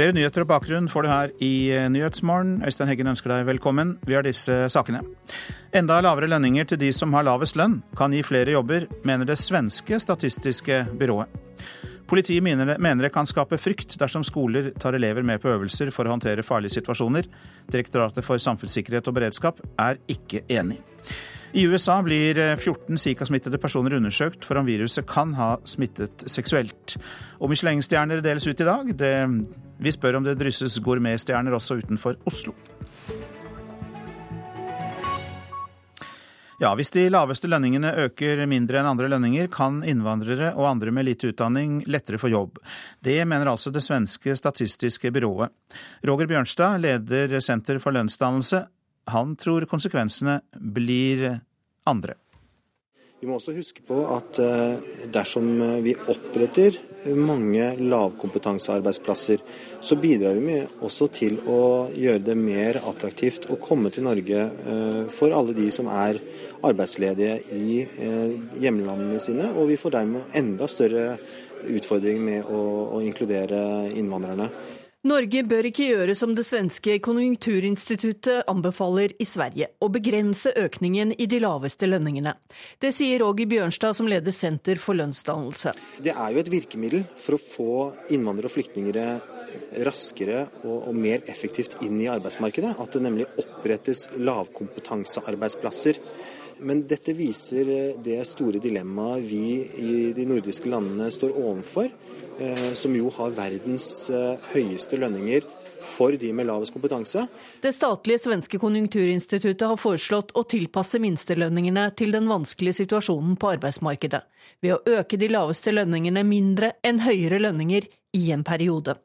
Flere nyheter og bakgrunn får du her i Nyhetsmorgen. Øystein Heggen ønsker deg velkommen. Vi har disse sakene. Enda lavere lønninger til de som har lavest lønn, kan gi flere jobber, mener det svenske statistiske byrået. Politiet mener det kan skape frykt dersom skoler tar elever med på øvelser for å håndtere farlige situasjoner. Direktoratet for samfunnssikkerhet og beredskap er ikke enig. I USA blir 14 Zika-smittede personer undersøkt for om viruset kan ha smittet seksuelt. Og Michelin-stjerner deles ut i dag. Det, vi spør om det drysses gourmetstjerner også utenfor Oslo. Ja, Hvis de laveste lønningene øker mindre enn andre lønninger, kan innvandrere og andre med lite utdanning lettere få jobb. Det mener altså det svenske statistiske byrået. Roger Bjørnstad leder Senter for lønnsdannelse. Han tror konsekvensene blir andre. Vi må også huske på at eh, dersom vi oppretter mange lavkompetansearbeidsplasser, så bidrar vi også til å gjøre det mer attraktivt å komme til Norge eh, for alle de som er arbeidsledige i eh, hjemlandene sine. Og vi får dermed enda større utfordringer med å, å inkludere innvandrerne. Norge bør ikke gjøre som det svenske konjunkturinstituttet anbefaler i Sverige, å begrense økningen i de laveste lønningene. Det sier Roger Bjørnstad, som leder Senter for lønnsdannelse. Det er jo et virkemiddel for å få innvandrere og flyktninger raskere og, mer effektivt inn i arbeidsmarkedet. At det nemlig opprettes lavkompetansearbeidsplasser. Men dette viser det store dilemmaet vi i de nordiske landene står overfor som jo har verdens eh, høyeste lønninger for de med lavest kompetanse. Det statlige svenske konjunkturinstituttet har foreslått å tilpasse minstelønningene til den vanskelige situasjonen på arbeidsmarkedet, ved å øke de laveste lønningene mindre enn høyere lønninger i en periode.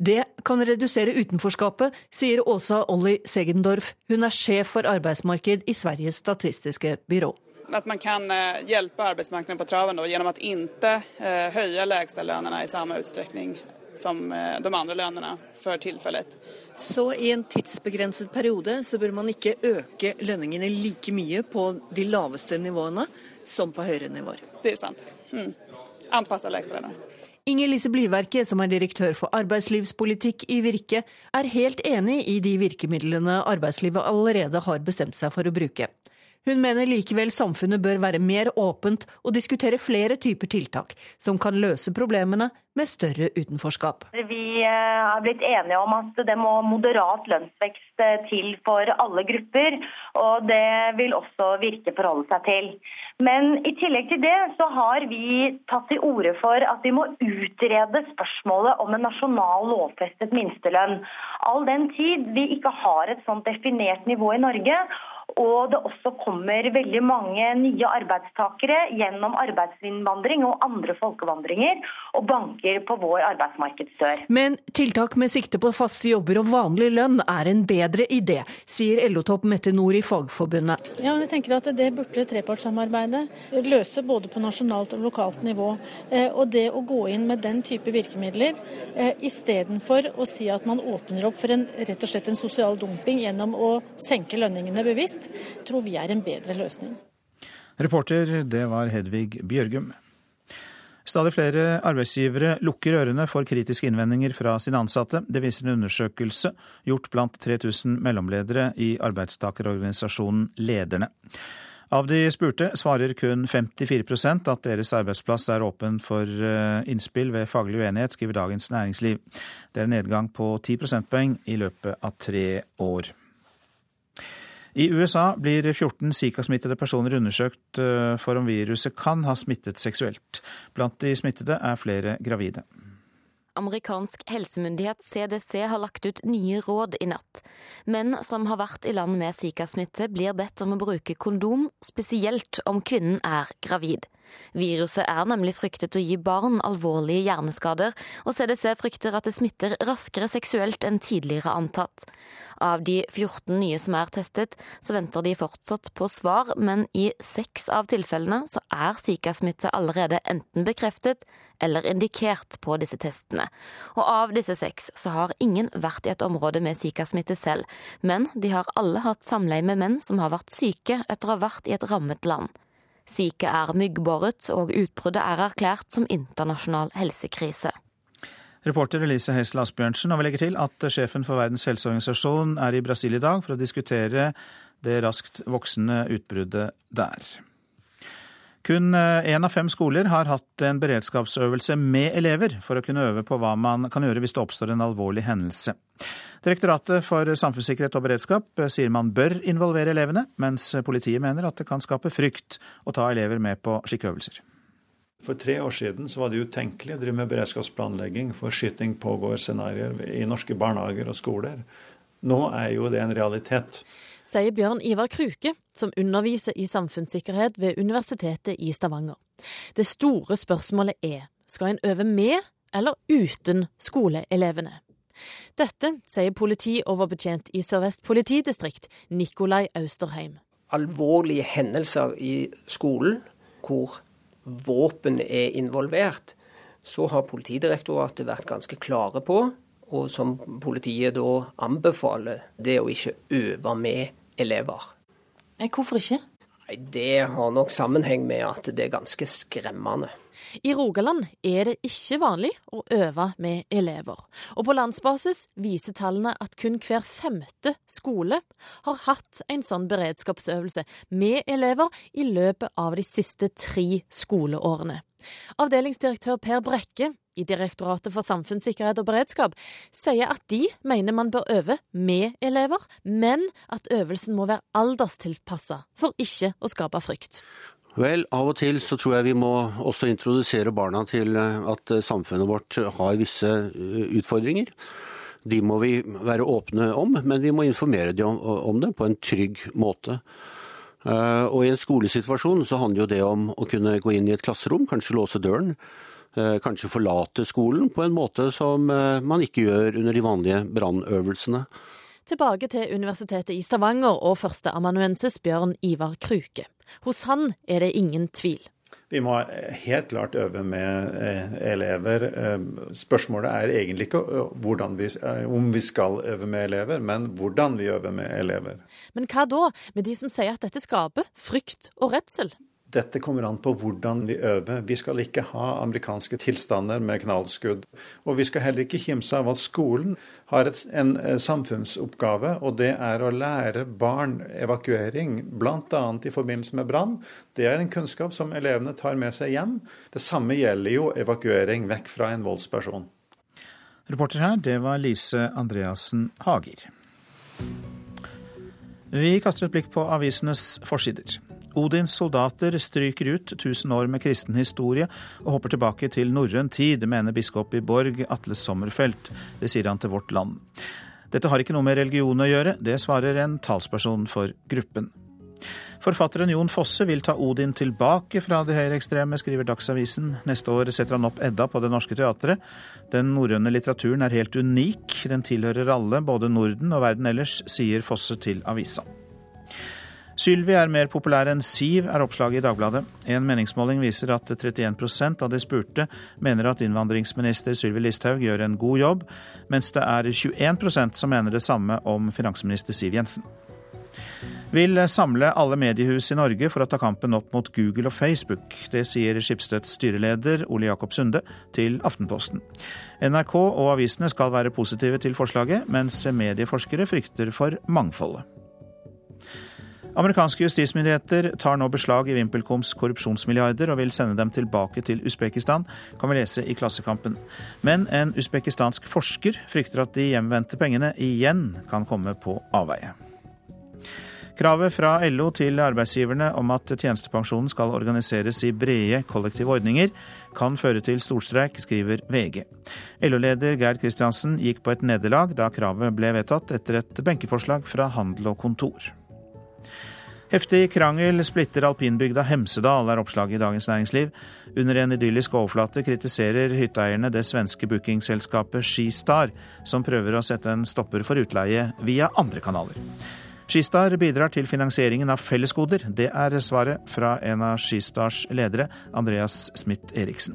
Det kan redusere utenforskapet, sier Åsa Olli Segendorf. Hun er sjef for arbeidsmarked i Sveriges statistiske byrå at man kan eh, hjelpe arbeidsmarkedet på traven gjennom å ikke eh, høye lägstalönerna i samme utstrekning som eh, de andre lønnene for tilfellet. Så i en tidsbegrenset periode så bør man ikke øke lønningene like mye på de laveste nivåene som på høyere nivåer? Det er sant. Mm. Anpasse lägstalönerna. Inger Lise Blyverket, som er direktør for arbeidslivspolitikk i Virke, er helt enig i de virkemidlene arbeidslivet allerede har bestemt seg for å bruke. Hun mener likevel samfunnet bør være mer åpent og diskutere flere typer tiltak som kan løse problemene med større utenforskap. Vi eh, har blitt enige om at det må moderat lønnsvekst eh, til for alle grupper. Og det vil også Virke forholde seg til. Men i tillegg til det så har vi tatt til orde for at vi må utrede spørsmålet om en nasjonal lovfestet minstelønn. All den tid vi ikke har et sånt definert nivå i Norge og det også kommer veldig mange nye arbeidstakere gjennom arbeidsinnvandring og andre folkevandringer, og banker på vår arbeidsmarkedsdør. Men tiltak med sikte på faste jobber og vanlig lønn er en bedre idé, sier LO-topp Mette Nord i Fagforbundet. Ja, jeg tenker at Det burde trepartssamarbeidet løse både på nasjonalt og lokalt nivå. Eh, og det å gå inn med den type virkemidler eh, istedenfor å si at man åpner opp for en, rett og slett en sosial dumping gjennom å senke lønningene bevisst, tror vi er en bedre løsning. Reporter, det var Hedvig Bjørgum. Stadig flere arbeidsgivere lukker ørene for kritiske innvendinger fra sine ansatte. Det viser en undersøkelse gjort blant 3000 mellomledere i arbeidstakerorganisasjonen Lederne. Av de spurte svarer kun 54 at deres arbeidsplass er åpen for eh, innspill ved faglig uenighet, skriver Dagens Næringsliv. Det er en nedgang på 10 prosentpoeng i løpet av tre år. I USA blir 14 Zika-smittede personer undersøkt eh, for om viruset kan ha smittet seksuelt. Blant de smittede er flere gravide. Amerikansk helsemyndighet CDC har lagt ut nye råd i natt. Menn som har vært i land med Zika-smitte, blir bedt om å bruke kondom, spesielt om kvinnen er gravid. Viruset er nemlig fryktet å gi barn alvorlige hjerneskader, og CDC frykter at det smitter raskere seksuelt enn tidligere antatt. Av de 14 nye som er testet, så venter de fortsatt på svar, men i seks av tilfellene så er Zika-smitte allerede enten bekreftet eller indikert på disse testene. Og av disse seks så har ingen vært i et område med Zika-smitte selv, men de har alle hatt samleie med menn som har vært syke etter å ha vært i et rammet land. Zika er myggbåret, og utbruddet er erklært som internasjonal helsekrise. Reporter Elise Heisel Asbjørnsen, og vi legger til at sjefen for Verdens helseorganisasjon er i Brasil i dag for å diskutere det raskt voksende utbruddet der. Kun én av fem skoler har hatt en beredskapsøvelse med elever for å kunne øve på hva man kan gjøre hvis det oppstår en alvorlig hendelse. Direktoratet for samfunnssikkerhet og beredskap sier man bør involvere elevene, mens politiet mener at det kan skape frykt å ta elever med på slike øvelser. For tre år siden var det utenkelig å drive med beredskapsplanlegging for skyting pågår-scenarioer i norske barnehager og skoler. Nå er jo det en realitet. Sier Bjørn Ivar Kruke, som underviser i samfunnssikkerhet ved Universitetet i Stavanger. Det store spørsmålet er skal en øve med eller uten skoleelevene. Dette sier politioverbetjent i Sør-Vest politidistrikt, Nikolai Austerheim. Alvorlige hendelser i skolen hvor våpen er involvert, så har Politidirektoratet vært ganske klare på, og som politiet da anbefaler, det å ikke øve med elever. Hvorfor ikke? Det har nok sammenheng med at det er ganske skremmende. I Rogaland er det ikke vanlig å øve med elever. Og på landsbasis viser tallene at kun hver femte skole har hatt en sånn beredskapsøvelse med elever i løpet av de siste tre skoleårene. Avdelingsdirektør Per Brekke i Direktoratet for samfunnssikkerhet og beredskap sier at de mener man bør øve med elever, men at øvelsen må være alderstilpassa for ikke å skape frykt. Vel, av og til så tror jeg vi må også introdusere barna til eh, at eh, samfunnet vårt har visse eh, utfordringer. De må vi være åpne om, men vi må informere dem om det på en trygg måte. Og i en skolesituasjon så handler jo det om å kunne gå inn i et klasserom, kanskje låse døren. Kanskje forlate skolen på en måte som man ikke gjør under de vanlige brannøvelsene. Tilbake til Universitetet i Stavanger og førsteamanuensis Bjørn Ivar Kruke. Hos han er det ingen tvil. Vi må helt klart øve med eh, elever. Eh, spørsmålet er egentlig ikke vi, eh, om vi skal øve med elever, men hvordan vi øver med elever. Men hva da med de som sier at dette skaper frykt og redsel? Dette kommer an på hvordan vi øver. Vi skal ikke ha amerikanske tilstander med knallskudd. Og vi skal heller ikke kimse av at skolen har et, en eh, samfunnsoppgave, og det er å lære barn evakuering, bl.a. i forbindelse med brann. Det er en kunnskap som elevene tar med seg hjem. Det samme gjelder jo evakuering vekk fra en voldsperson. Reporter her, det var Lise Andreassen Hager. Vi kaster et blikk på avisenes forsider. Odins soldater stryker ut 1000 år med kristen historie og hopper tilbake til norrøn tid, mener biskop i Borg Atle Sommerfelt. Det sier han til Vårt Land. Dette har ikke noe med religion å gjøre, det svarer en talsperson for gruppen. Forfatteren Jon Fosse vil ta Odin tilbake fra de høyreekstreme, skriver Dagsavisen. Neste år setter han opp Edda på Det Norske Teatret. Den norrøne litteraturen er helt unik. Den tilhører alle, både Norden og verden ellers, sier Fosse til avisa. Sylvi er mer populær enn Siv, er oppslaget i Dagbladet. En meningsmåling viser at 31% av de spurte mener at innvandringsminister Sylvi Listhaug gjør en god jobb, mens det er 21% som mener det samme om finansminister Siv Jensen. Vil samle alle mediehus i Norge for å ta kampen opp mot Google og Facebook. Det sier Skipsteds styreleder Ole Jakob Sunde til Aftenposten. NRK og avisene skal være positive til forslaget, mens medieforskere frykter for mangfoldet. Amerikanske justismyndigheter tar nå beslag i VimpelComs korrupsjonsmilliarder og vil sende dem tilbake til Usbekistan, kan vi lese i Klassekampen. Men en usbekistansk forsker frykter at de hjemvendte pengene igjen kan komme på avveie. Kravet fra LO til arbeidsgiverne om at tjenestepensjonen skal organiseres i brede kollektive ordninger, kan føre til storstreik, skriver VG. LO-leder Geir Kristiansen gikk på et nederlag da kravet ble vedtatt etter et benkeforslag fra Handel og Kontor. Heftig krangel splitter alpinbygda Hemsedal, er oppslaget i Dagens Næringsliv. Under en idyllisk overflate kritiserer hytteeierne det svenske bookingselskapet Skistar, som prøver å sette en stopper for utleie via andre kanaler. Skistar bidrar til finansieringen av fellesgoder. Det er svaret fra en av Skistars ledere, Andreas Smith Eriksen.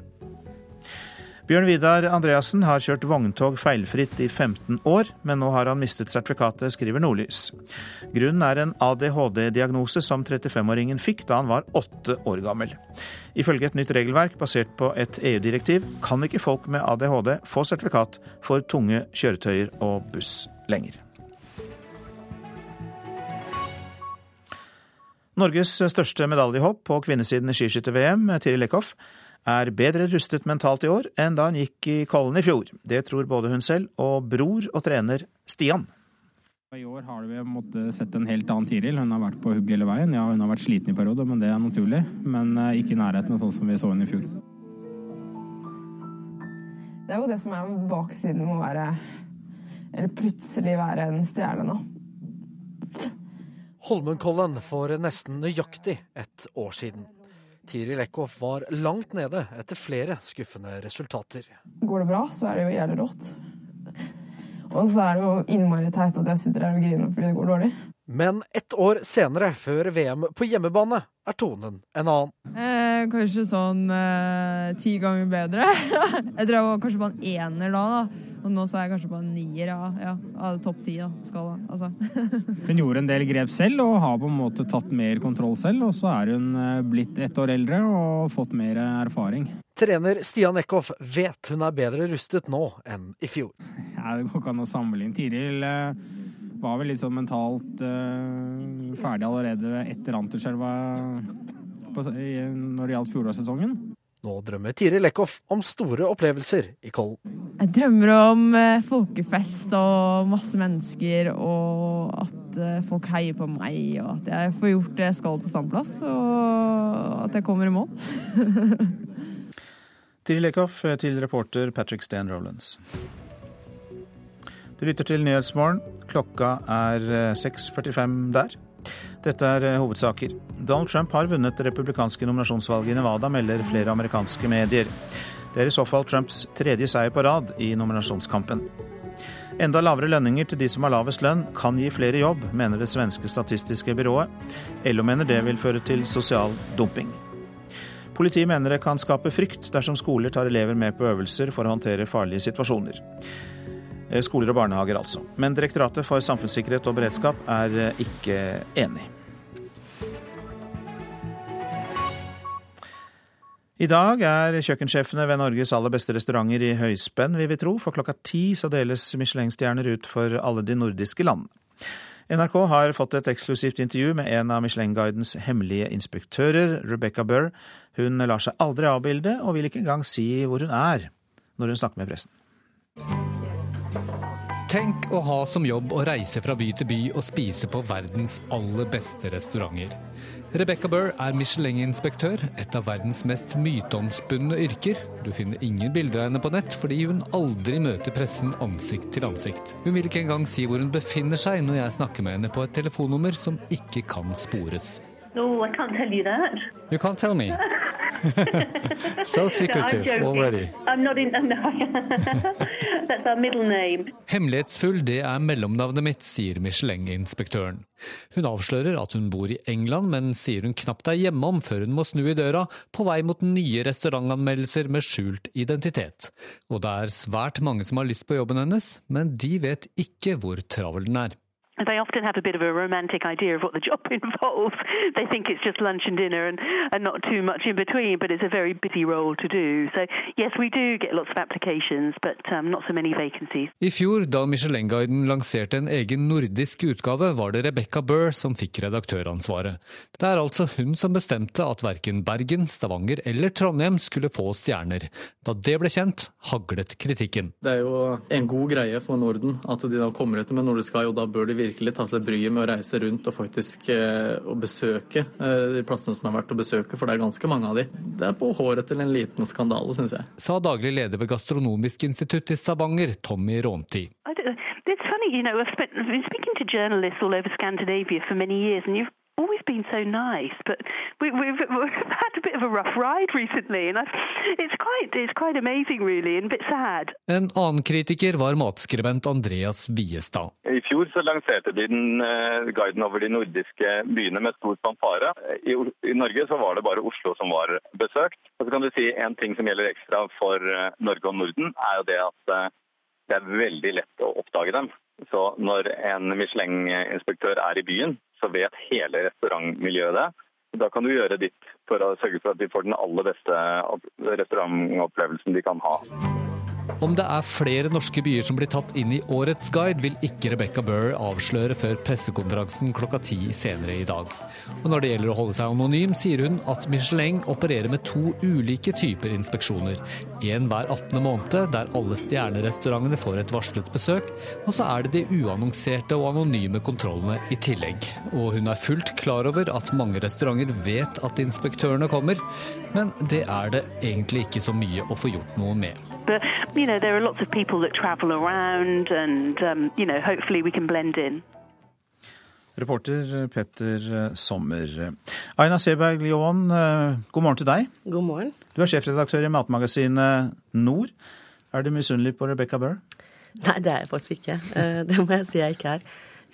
Bjørn Vidar Andreassen har kjørt vogntog feilfritt i 15 år, men nå har han mistet sertifikatet, skriver Nordlys. Grunnen er en ADHD-diagnose som 35-åringen fikk da han var åtte år gammel. Ifølge et nytt regelverk basert på et EU-direktiv kan ikke folk med ADHD få sertifikat for tunge kjøretøyer og buss lenger. Norges største medaljehopp på kvinnesiden i skiskytter-VM, Tiril Eckhoff, er bedre rustet mentalt i år enn da hun gikk i Kollen i fjor. Det tror både hun selv og bror og trener Stian. I år har vi måttet sette en helt annen Tiril. Hun har vært på hugget hele veien. Ja, hun har vært sliten i perioder, men det er naturlig. Men eh, ikke i nærheten av sånn som vi så henne i fjor. Det er jo det som er baksiden med å være Eller plutselig være en stjerne nå. Holmenkollen for nesten nøyaktig et år siden. Tiril Eckhoff var langt nede etter flere skuffende resultater. Går det bra, så er det jo jævlig rått. Og så er det jo innmari teit at jeg sitter her og griner fordi det går dårlig. Men ett år senere, før VM på hjemmebane, er tonen en annen. Eh, kanskje sånn eh, ti ganger bedre. jeg tror jeg var kanskje på en ener da, da. Og nå så er jeg kanskje på en nier av ja, av topp ti skala. Altså. hun gjorde en del grep selv og har på en måte tatt mer kontroll selv. Og så er hun eh, blitt ett år eldre og fått mer erfaring. Trener Stian Eckhoff vet hun er bedre rustet nå enn i fjor. Ja, det går ikke an å sammenligne. Tiril eh, var vel litt sånn mentalt uh, ferdig allerede etter Anterselva når det gjaldt fjorårssesongen. Nå drømmer Tiri Lekhoff om store opplevelser i Kollen. Jeg drømmer om uh, folkefest og masse mennesker, og at uh, folk heier på meg, og at jeg får gjort det jeg skal på standplass, og at jeg kommer i mål. Tiri Lekhoff til reporter Patrick Stan Rolands. Du lytter til Nyhetsmorgen. Klokka er 6.45 eh, der. Dette er eh, hovedsaker. Donald Trump har vunnet det republikanske nominasjonsvalget i Nevada, melder flere amerikanske medier. Det er i så fall Trumps tredje seier på rad i nominasjonskampen. Enda lavere lønninger til de som har lavest lønn, kan gi flere jobb, mener det svenske statistiske byrået. LO mener det vil føre til sosial dumping. Politiet mener det kan skape frykt dersom skoler tar elever med på øvelser for å håndtere farlige situasjoner. Eh, skoler og barnehager, altså. Men Direktoratet for samfunnssikkerhet og beredskap er eh, ikke enig. I dag er kjøkkensjefene ved Norges aller beste restauranter i høyspenn, vil vi tro. For klokka ti så deles Michelin-stjerner ut for alle de nordiske landene. NRK har fått et eksklusivt intervju med en av Michelin-guidens hemmelige inspektører, Rebecca Burr. Hun lar seg aldri avbilde, og vil ikke engang si hvor hun er når hun snakker med pressen. Tenk å ha som jobb å reise fra by til by og spise på verdens aller beste restauranter. Rebecca Burr er Michelin-inspektør, et av verdens mest myteomspunne yrker. Du finner ingen bilder av henne på nett fordi hun aldri møter pressen ansikt til ansikt. Hun vil ikke engang si hvor hun befinner seg når jeg snakker med henne på et telefonnummer som ikke kan spores. No, I can't tell you that. You can't tell me. so secretive no, already. I'm not in, no. That's our middle name. Hemmelighetsfull, det er mellomnavnet mitt, sier Michelin-inspektøren. Hun avslører at hun bor i England, men sier hun knapt er hjemom før hun må snu i døra, på vei mot nye restaurantanmeldelser med skjult identitet. Og det er svært mange som har lyst på jobben hennes, men de vet ikke hvor travel den er. They often have a bit of a romantic idea of what the job involves. They think it's just lunch and dinner and, and not too much in between, but it's a very busy role to do. So yes, we do get lots of applications, but um, not so many vacancies. I fjor, da Michelin-guiden lanserte en egen nordisk utgave, var det Rebecca Burr som fikk redaktøransvaret. Det er altså hun som bestemte at verken Bergen, Stavanger eller Trondheim skulle få stjerner. Da det ble kjent, haglet kritikken. Det er jo en god greie for Norden at de da kommer etter med Nordisk Guide, og da bør de virkelig virkelig ta seg bryet med å reise rundt og faktisk eh, å besøke eh, de plassene som er verdt å besøke, for det er ganske mange av de. Det er på håret til en liten skandale, syns jeg. Sa daglig leder ved Gastronomisk institutt i Stavanger, Tommy Rånti. It's funny, you know, I've, spent, been speaking to journalists all over Scandinavia for many years, and you've always been so nice, but we, we've, we've had a bit of a rough ride recently, and I've, it's quite it's quite amazing, really, and a bit sad. En annen kritiker var matskribent Andreas Viestad. I fjor så lanserte de den uh, guiden over de nordiske byene med stor fanfare. I, I, Norge så var det bare Oslo som var besøkt. Og så kan du si En ting som gjelder ekstra for uh, Norge og Norden, er jo det at uh, det er veldig lett å oppdage dem. Så når en Michelin-inspektør er i byen, så vet hele restaurantmiljøet det. Da kan du gjøre ditt for å sørge for at de får den aller beste restaurantopplevelsen de kan ha. Om det er flere norske byer som blir tatt inn i årets guide, vil ikke Rebecca Burr avsløre før pressekonferansen klokka ti senere i dag. Og når det gjelder å holde seg anonym, sier hun at Michelin opererer med to ulike typer inspeksjoner. En hver 18. måned, der alle stjernerestaurantene får et varslet besøk. Og så er det de uannonserte og anonyme kontrollene i tillegg. Og hun er fullt klar over at mange restauranter vet at inspektørene kommer, men det er det egentlig ikke så mye å få gjort noe med. But, you know, there are lots of people that travel around and, um, you know, hopefully we can blend in. Reporter Petter Sommer. Aina Seberg Lyon, god morgen til deg. God morgen. Du er sjefredaktør i matmagasinet Nord. Er du misunnelig på Rebecca Burr? Nei, det er jeg faktisk ikke. Det må jeg si jeg ikke er.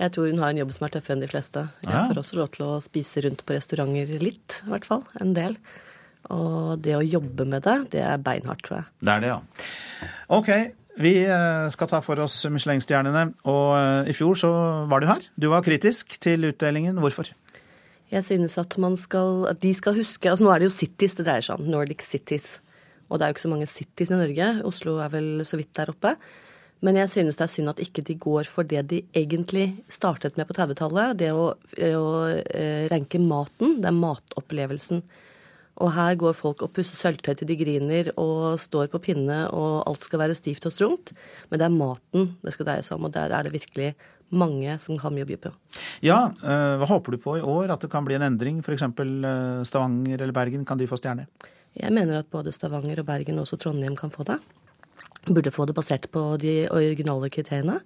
Jeg tror hun har en jobb som er tøffere enn de fleste. Jeg får også lov til å spise rundt på restauranter litt, i hvert fall. En del. Og det å jobbe med det, det er beinhardt, tror jeg. Det er det, ja. Ok, vi eh, skal ta for oss Michelin-stjernene. Og eh, i fjor så var du her. Du var kritisk til utdelingen. Hvorfor? Jeg synes at, man skal, at de skal huske altså Nå er det jo cities det dreier seg om. Nordic cities. Og det er jo ikke så mange cities i Norge. Oslo er vel så vidt der oppe. Men jeg synes det er synd at ikke de går for det de egentlig startet med på 30-tallet. Det å, å ranke renke maten. Det er matopplevelsen. Og her går folk og pusser sølvtøy til de griner og står på pinne, og alt skal være stivt og strungt. Men det er maten det skal dreie seg om, og der er det virkelig mange som har mye å by på. Ja, eh, hva håper du på i år? At det kan bli en endring? F.eks. Stavanger eller Bergen, kan de få stjerne? Jeg mener at både Stavanger og Bergen og også Trondheim kan få det. Burde få det basert på de originale kriteriene.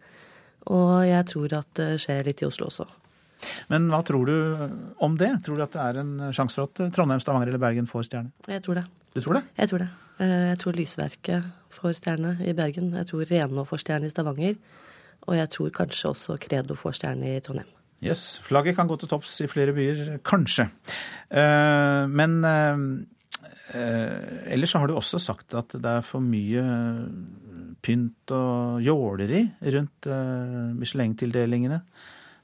Og jeg tror at det skjer litt i Oslo også. Men hva tror du om det? Tror du at det er en sjanse for at Trondheim, Stavanger eller Bergen får stjerne? Jeg tror det. Du tror det? Jeg tror det. Eh, Jeg tror Lysverket får stjerne i Bergen. Jeg tror Renå får stjerne i Stavanger. Og jeg tror kanskje også Credo får stjerne i Trondheim. Yes, flagget kan gå til topps i flere byer, kanskje. Eh, Men eh, ellers så har du også sagt at det er for mye pynt og jåleri rundt Michelin-tildelingene.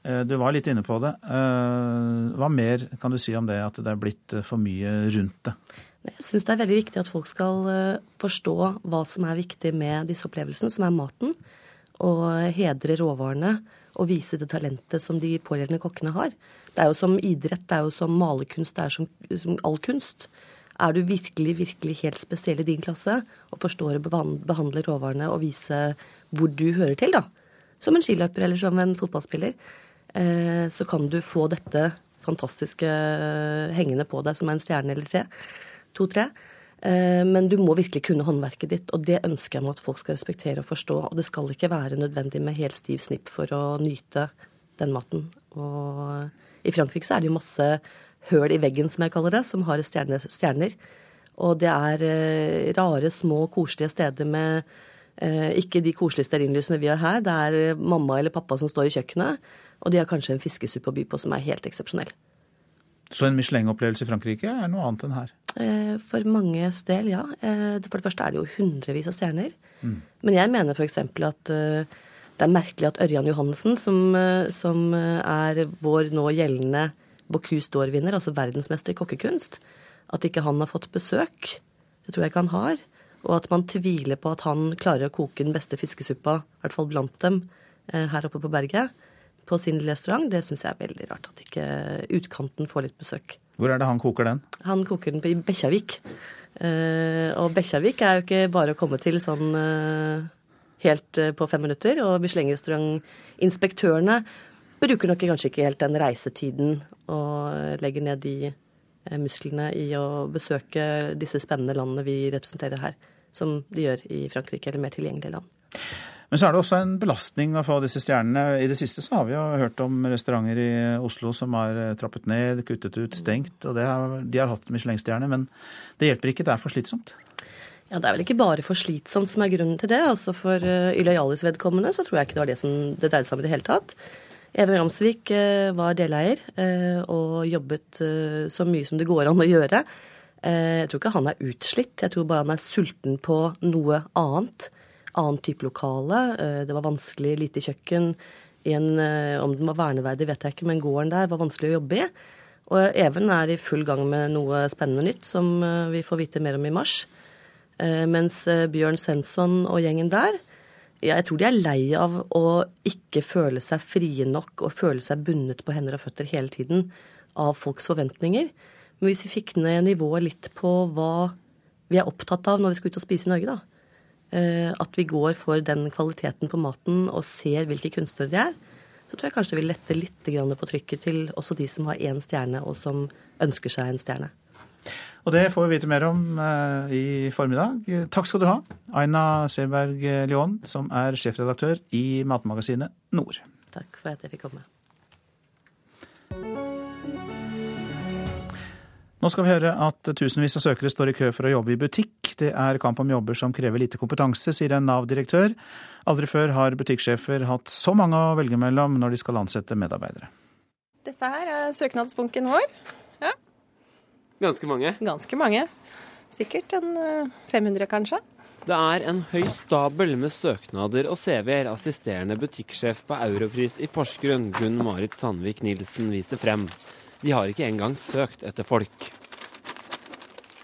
Eh, Du var litt inne på det. Eh, Hva mer kan du si om det, at det er blitt eh, for mye rundt det? Jeg syns det er veldig viktig at folk skal forstå hva som er viktig med disse opplevelsene, som er maten. Og hedre råvarene og vise det talentet som de pågjeldende kokkene har. Det er jo som idrett, det er jo som malerkunst, det er som, som all kunst. Er du virkelig, virkelig helt spesiell i din klasse og forstår å behandle råvarene og vise hvor du hører til, da, som en skiløper eller som en fotballspiller, så kan du få dette fantastiske eh, hengende på deg som er en stjerne eller tre. To-tre. Eh, Men du må virkelig kunne håndverket ditt, og det ønsker jeg meg at folk skal respektere og forstå. Og det skal ikke være nødvendig med helt stiv snipp for å nyte den maten. Og i Frankrike så er det jo masse høl i veggen, som jeg kaller det, som har stjerne, stjerner. Og det er eh, rare, små, koselige steder med eh, ikke de koselige stearinlysene vi har her. Det er eh, mamma eller pappa som står i kjøkkenet, og de har kanskje en fiskesuppe å by på som er helt eksepsjonell. Så en Michelin-opplevelse i Frankrike er noe annet enn her. Eh, For manges del, ja. Eh, For det første er det jo hundrevis av stjerner. Mm. Men jeg mener f.eks. at eh, det er merkelig at Ørjan Johannessen, som, som er vår nå gjeldende Bocuse d'Or-vinner, altså verdensmester i kokkekunst, at ikke han har fått besøk. Det tror jeg ikke han har. Og at man tviler på at han klarer å koke den beste fiskesuppa, i hvert fall blant dem, her oppe på berget, på sin restaurant. Det syns jeg er veldig rart at ikke utkanten får litt besøk. Hvor er det han koker den? Han koker den på i Bekkjarvik. Uh, og Bekkjarvik er jo ikke bare å komme til sånn uh, helt uh, på fem minutter. Og Michelin-restaurantinspektørene bruker nok kanskje ikke helt den reisetiden og legger ned de eh, musklene i å besøke disse spennende landene vi representerer her, som de gjør i Frankrike eller mer tilgjengelige land. Men så er det også en belastning å få disse stjernene. I det siste så har vi jo hørt om restauranter i Oslo som har eh, trappet ned, kuttet ut, stengt. Og har, de har hatt Michelin-stjerne, men det hjelper ikke, det er for slitsomt. Ja, Det er vel ikke bare for slitsomt som er grunnen til det. altså For uh, Jallis vedkommende så tror jeg ikke det var det som det dreide seg om i det hele tatt. Even Ramsvik uh, var deleier og jobbet så mye som det går an å gjøre. jeg tror ikke han er utslitt, jeg tror bare han er sulten på noe annet annen type lokale. Eh, det var vanskelig, lite kjøkken. En, eh, om den var verneverdig, vet jeg ikke, men gården der var vanskelig å jobbe i. Og Even er i full gang med noe spennende nytt som eh, vi får vite mer om i mars. Mens Bjørn Svensson og gjengen der, jeg tror de er lei av å ikke føle seg frie nok og føle seg bundet på hender og føtter hele tiden av folks forventninger. Men hvis vi fikk ned nivået litt på hva vi er opptatt av når vi skal ut og spise i Norge, da, at vi går for den kvaliteten på maten og ser hvilke kunstnere de er, så tror jeg kanskje det vil lette litt på trykket til også de som har én stjerne, og som ønsker seg en stjerne. Og det får vi vite mer om eh, i formiddag. Takk skal du ha, Aina Seberg Lyon, som er sjefredaktør i Matmagasinet Nord. Takk for at jeg fikk komme. Nå skal vi høre at tusenvis av søkere står i kø for å jobbe i butikk. Det er kamp om jobber som krever lite kompetanse, sier en Nav-direktør. Aldri før har butikksjefer hatt så mange å velge mellom når de skal ansette medarbeidere. Dette her er søknadsbunken vår. Ja. Ganske mange? Ganske mange. Sikkert en 500, eh, kanskje. Det er en høy stabel med søknader og CV-er assisterende butikksjef på Europris i Porsgrunn, Gunn Marit Sandvik Nilsen, viser frem. De har ikke engang søkt etter folk.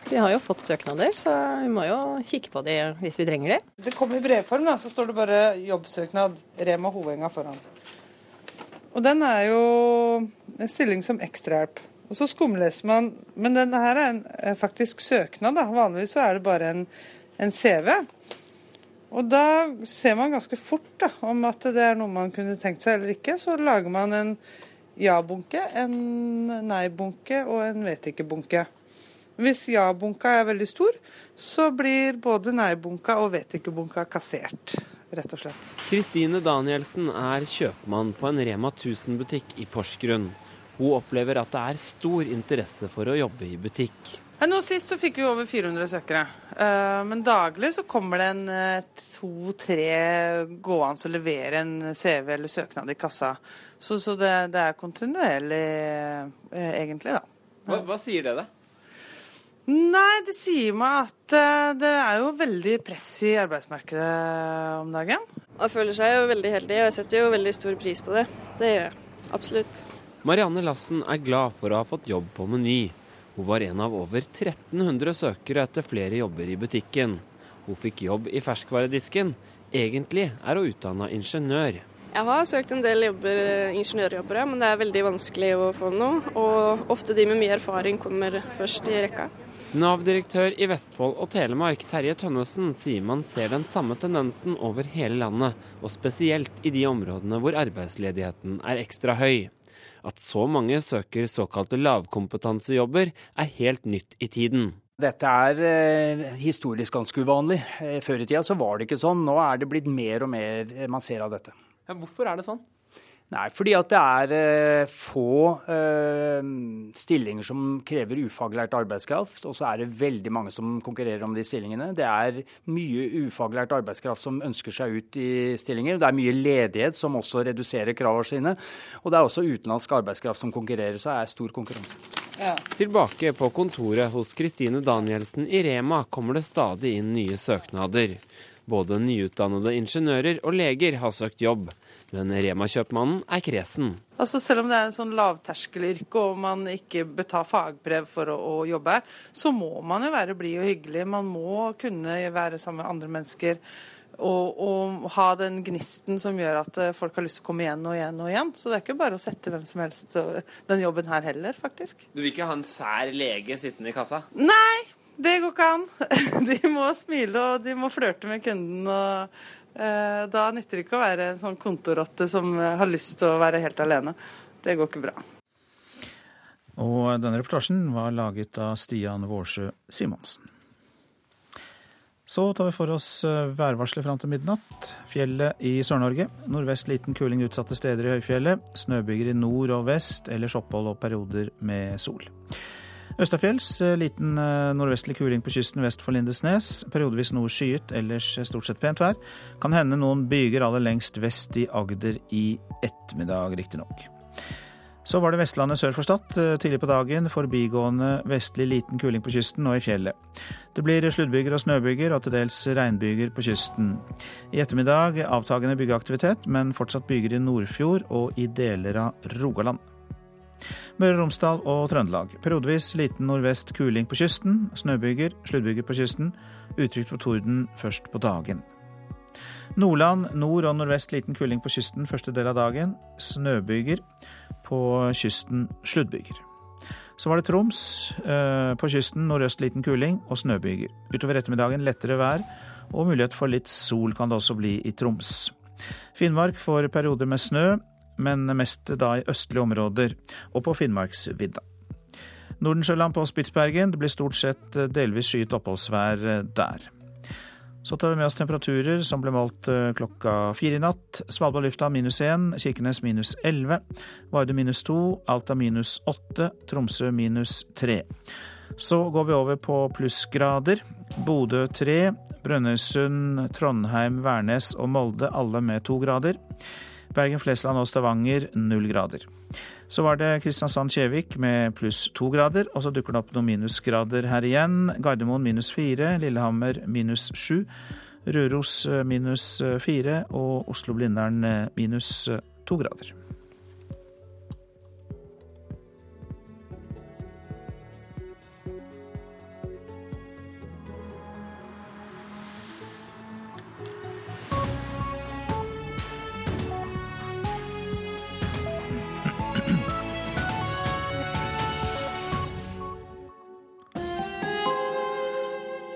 Vi har jo fått søknader, så vi må jo kikke på de hvis vi trenger de. Det kommer i brevform, da, så står det bare 'jobbsøknad', Rema Hovenga foran. Og den er jo en stilling som ekstrahjelp. Og så skumleser man Men denne her er en, faktisk søknad, da. Vanligvis så er det bare en, en CV. Og da ser man ganske fort da, om at det er noe man kunne tenkt seg eller ikke. Så lager man en ja-bunke, en nei-bunke og en vet ikke-bunke. Hvis ja-bunka er veldig stor, så blir både nei-bunka og vet ikke-bunka kassert, rett og slett. Kristine Danielsen er kjøpmann på en Rema 1000-butikk i Porsgrunn. Hun opplever at det er stor interesse for å jobbe i butikk. Nå Sist så fikk vi over 400 søkere. Eh, men daglig så kommer det en eh, to-tre gående og leverer en CV eller søknad i kassa. Så, så det, det, er kontinuerlig, eh, egentlig, da. Hva, hva sier det, da? Nei, det sier meg at det er jo veldig press i arbeidsmarkedet om dagen. Man føler seg jo veldig heldig, og jeg setter jo veldig stor pris på det. Det gjør jeg. Absolutt. Marianne Lassen er glad for å ha fått jobb på Meny. Hun var en av over 1300 søkere etter flere jobber i butikken. Hun fikk jobb i ferskvaredisken. Egentlig er hun utdanna ingeniør. Jeg har søkt en del jobber, ingeniørjobber, men det er veldig vanskelig å få noe. Og ofte de med mye erfaring kommer først i rekka. Nav-direktør i Vestfold og Telemark, Terje Tønnesen, sier man ser den samme tendensen over hele landet, og spesielt i de områdene hvor arbeidsledigheten er ekstra høy. At så mange søker såkalte lavkompetansejobber, er helt nytt i tiden. Dette er eh, historisk ganske uvanlig. Eh, før i tida så var det ikke sånn. Nå er det blitt mer og mer man ser av dette. Ja, hvorfor er det sånn? Nei, fordi at det er eh, få eh, stillinger som krever ufaglært arbeidskraft, og så er det veldig mange som konkurrerer om de stillingene. Det er mye ufaglært arbeidskraft som ønsker seg ut i stillinger. Det er mye ledighet som også reduserer kravene sine. Og det er også utenlandsk arbeidskraft som konkurrerer, så det er stor konkurranse. Ja. Tilbake på kontoret hos Kristine Danielsen i Rema kommer det stadig inn nye søknader. Både nyutdannede ingeniører og leger har søkt jobb, men Rema-kjøpmannen er kresen. Altså Selv om det er en sånn lavterskelyrke og man ikke bør ta fagbrev for å, å, jobbe her, så må man jo være blid og hyggelig. Man må kunne være sammen med andre mennesker. Og, og, ha den gnisten som gjør at eh, folk har lyst til å komme igjen og igjen og igjen. Så det er ikke bare å sette hvem som helst den jobben her heller, faktisk. Du vil ikke ha en sær lege sittende i kassa? Nei, det går ikke an. De må smile og de må flørte med kunden. og Da nytter det ikke å være en sånn kontorrotte som eh, har lyst til å være helt alene. Det går ikke bra. Og denne reportasjen var laget av Stian Vårsø Simonsen. Så tar vi for oss eh, værvarselet fram til midnatt. Fjellet i Sør-Norge. Nordvest liten kuling utsatte steder i høyfjellet. Snøbyger i nord og vest, ellers opphold og perioder med sol. Østafjells eh, liten eh, nordvestlig kuling på kysten vest for Lindesnes. Periodevis noe skyet, ellers stort sett pent vær. Kan hende noen byger aller lengst vest i Agder i ettermiddag, riktignok. Så var det Vestlandet sør for Stad. Eh, tidlig på dagen forbigående vestlig liten kuling på kysten og i fjellet. Det blir sluddbyger og snøbyger og til dels regnbyger på kysten. I ettermiddag avtagende byggeaktivitet, men fortsatt byger i Nordfjord og i deler av Rogaland. Møre og Romsdal og Trøndelag. Periodevis liten nordvest kuling på kysten. Snøbyger, sluddbyger på kysten. Utrygt for torden først på dagen. Nordland nord og nordvest liten kuling på kysten første del av dagen. Snøbyger. På kysten sluddbyger. Så var det Troms. Eh, på kysten nordøst liten kuling og snøbyger. Utover ettermiddagen lettere vær, og mulighet for litt sol kan det også bli i Troms. Finnmark får perioder med snø, men mest da i østlige områder og på Finnmarksvidda. Nordensjøland på Spitsbergen. Det blir stort sett delvis skyet oppholdsvær der. Så tar vi med oss temperaturer som ble målt eh, klokka fire i natt. Svalbard lufthavn minus én, Kirkenes minus elleve, Vardø minus to, Alta minus åtte, Tromsø minus tre. Så går vi over på plussgrader. Bodø tre, Brønnøysund, Trondheim, Værnes og Molde alle med to grader. Bergen, Flesland og Stavanger null grader. Så var det Kristiansand-Kjevik med pluss to grader, og så dukker det opp noen minusgrader her igjen. Gardermoen minus fire, Lillehammer minus sju, Røros eh, minus eh, fire og Oslo-Blindern eh, minus to grader.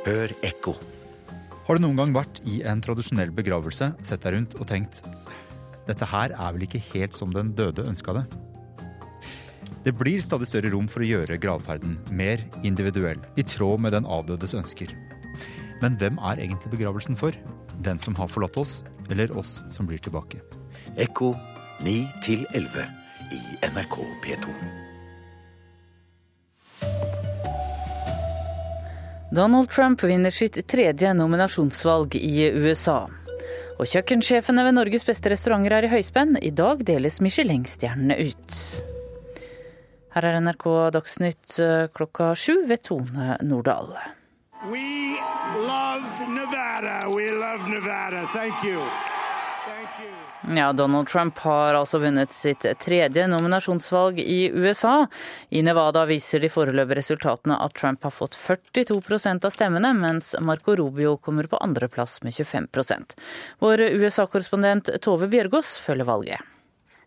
Hør ekko. Har du noen gang vært i en tradisjonell begravelse, sett deg rundt og tenkt dette her er vel ikke helt som den døde ønska det? Det blir stadig større rom for å gjøre gravferden mer individuell, i tråd med den avdødes ønsker. Men hvem er egentlig begravelsen for? Den som har forlatt oss, eller oss som blir tilbake? Ekko 9 11 i NRK P2. Donald Trump vinner sitt tredje nominasjonsvalg i USA. Og kjøkkensjefene ved Norges beste restauranter er i høyspenn. I dag deles Michelin-stjernene ut. Her er NRK Dagsnytt eh, klokka sju ved Tone Nordahl. We love Nevada. We love Nevada. Thank you. Ja, Donald Trump har altså vunnet sitt tredje nominasjonsvalg i USA. I Nevada viser de foreløpige resultatene at Trump har fått 42% av stemmene, mens Marco Rubio kommer på andreplass med 25% Vår USA-korrespondent Tove Bjørgaas følger valget.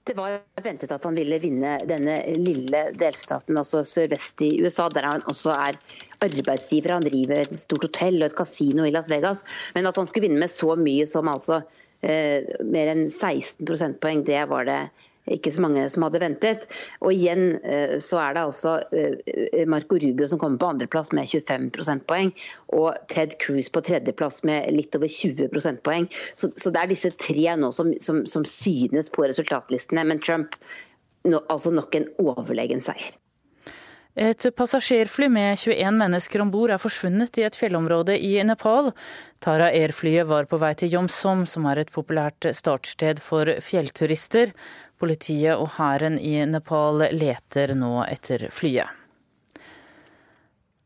Det var ventet at han ville vinne denne lille delstaten, altså sørvest i USA, der han også er arbeidsgiver. Han driver et stort hotell og et kasino i Las Vegas. Men at han skulle vinne med så mye som altså mer enn 16 prosentpoeng. Det var det ikke så mange som hadde ventet. Og igjen eh, så er det altså eh, Marco Rubio som kommer på andreplass med 25 prosentpoeng, og Ted Cruz på tredjeplass med litt over 20 prosentpoeng. Så, så det er disse tre nå som, som, som synes på resultatlistene. Men Trump no, altså nok en overlegen seier. Et passasjerfly med 21 mennesker om bord er forsvunnet i et fjellområde i Nepal. Tara Air-flyet var på vei til Jomsom, som er et populært startsted for fjellturister. Politiet og hæren i Nepal leter nå etter flyet.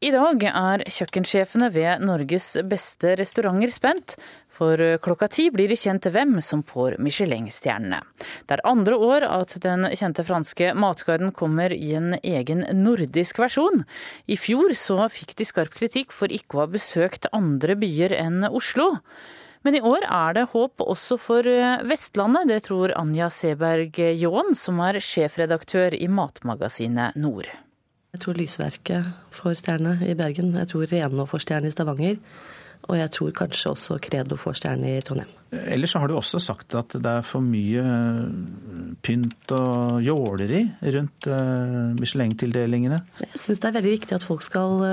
I dag er kjøkkensjefene ved Norges beste restauranter spent, for klokka ti blir det kjent hvem som får Michelin-stjernene. Det er andre år at den kjente franske matguiden kommer i en egen nordisk versjon. I fjor så fikk de skarp kritikk for ikke å ha besøkt andre byer enn Oslo. Men i år er det håp også for Vestlandet, det tror Anja Seberg Jaan, som er sjefredaktør i matmagasinet Nord. Jeg tror Lysverket får stjerne i Bergen. Jeg tror Renå får stjerne i Stavanger. Og jeg tror kanskje også Credo får stjerne i Trondheim. Ellers har du også sagt at det er for mye pynt og jåleri rundt Michelin-tildelingene. Jeg syns det er veldig viktig at folk skal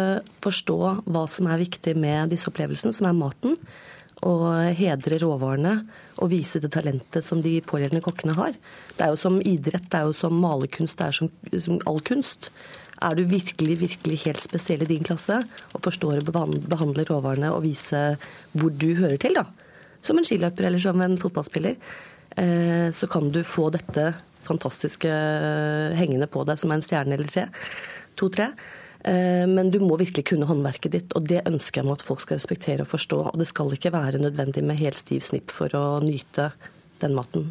forstå hva som er viktig med disse opplevelsene, som er maten og hedre råvarene og vise det talentet som de pågjeldende kokkene har. Det er jo som idrett, det er jo som malerkunst, det er som, som all kunst. Er du virkelig virkelig helt spesiell i din klasse og forstår å behandle råvarene og vise hvor du hører til, da, som en skiløper eller som en fotballspiller, eh, så kan du få dette fantastiske hengende på deg som er en stjerne eller tre. To-tre. Eh, men du må virkelig kunne håndverket ditt, og det ønsker jeg meg at folk skal respektere og forstå. Og det skal ikke være nødvendig med helt stiv snipp for å nyte den maten.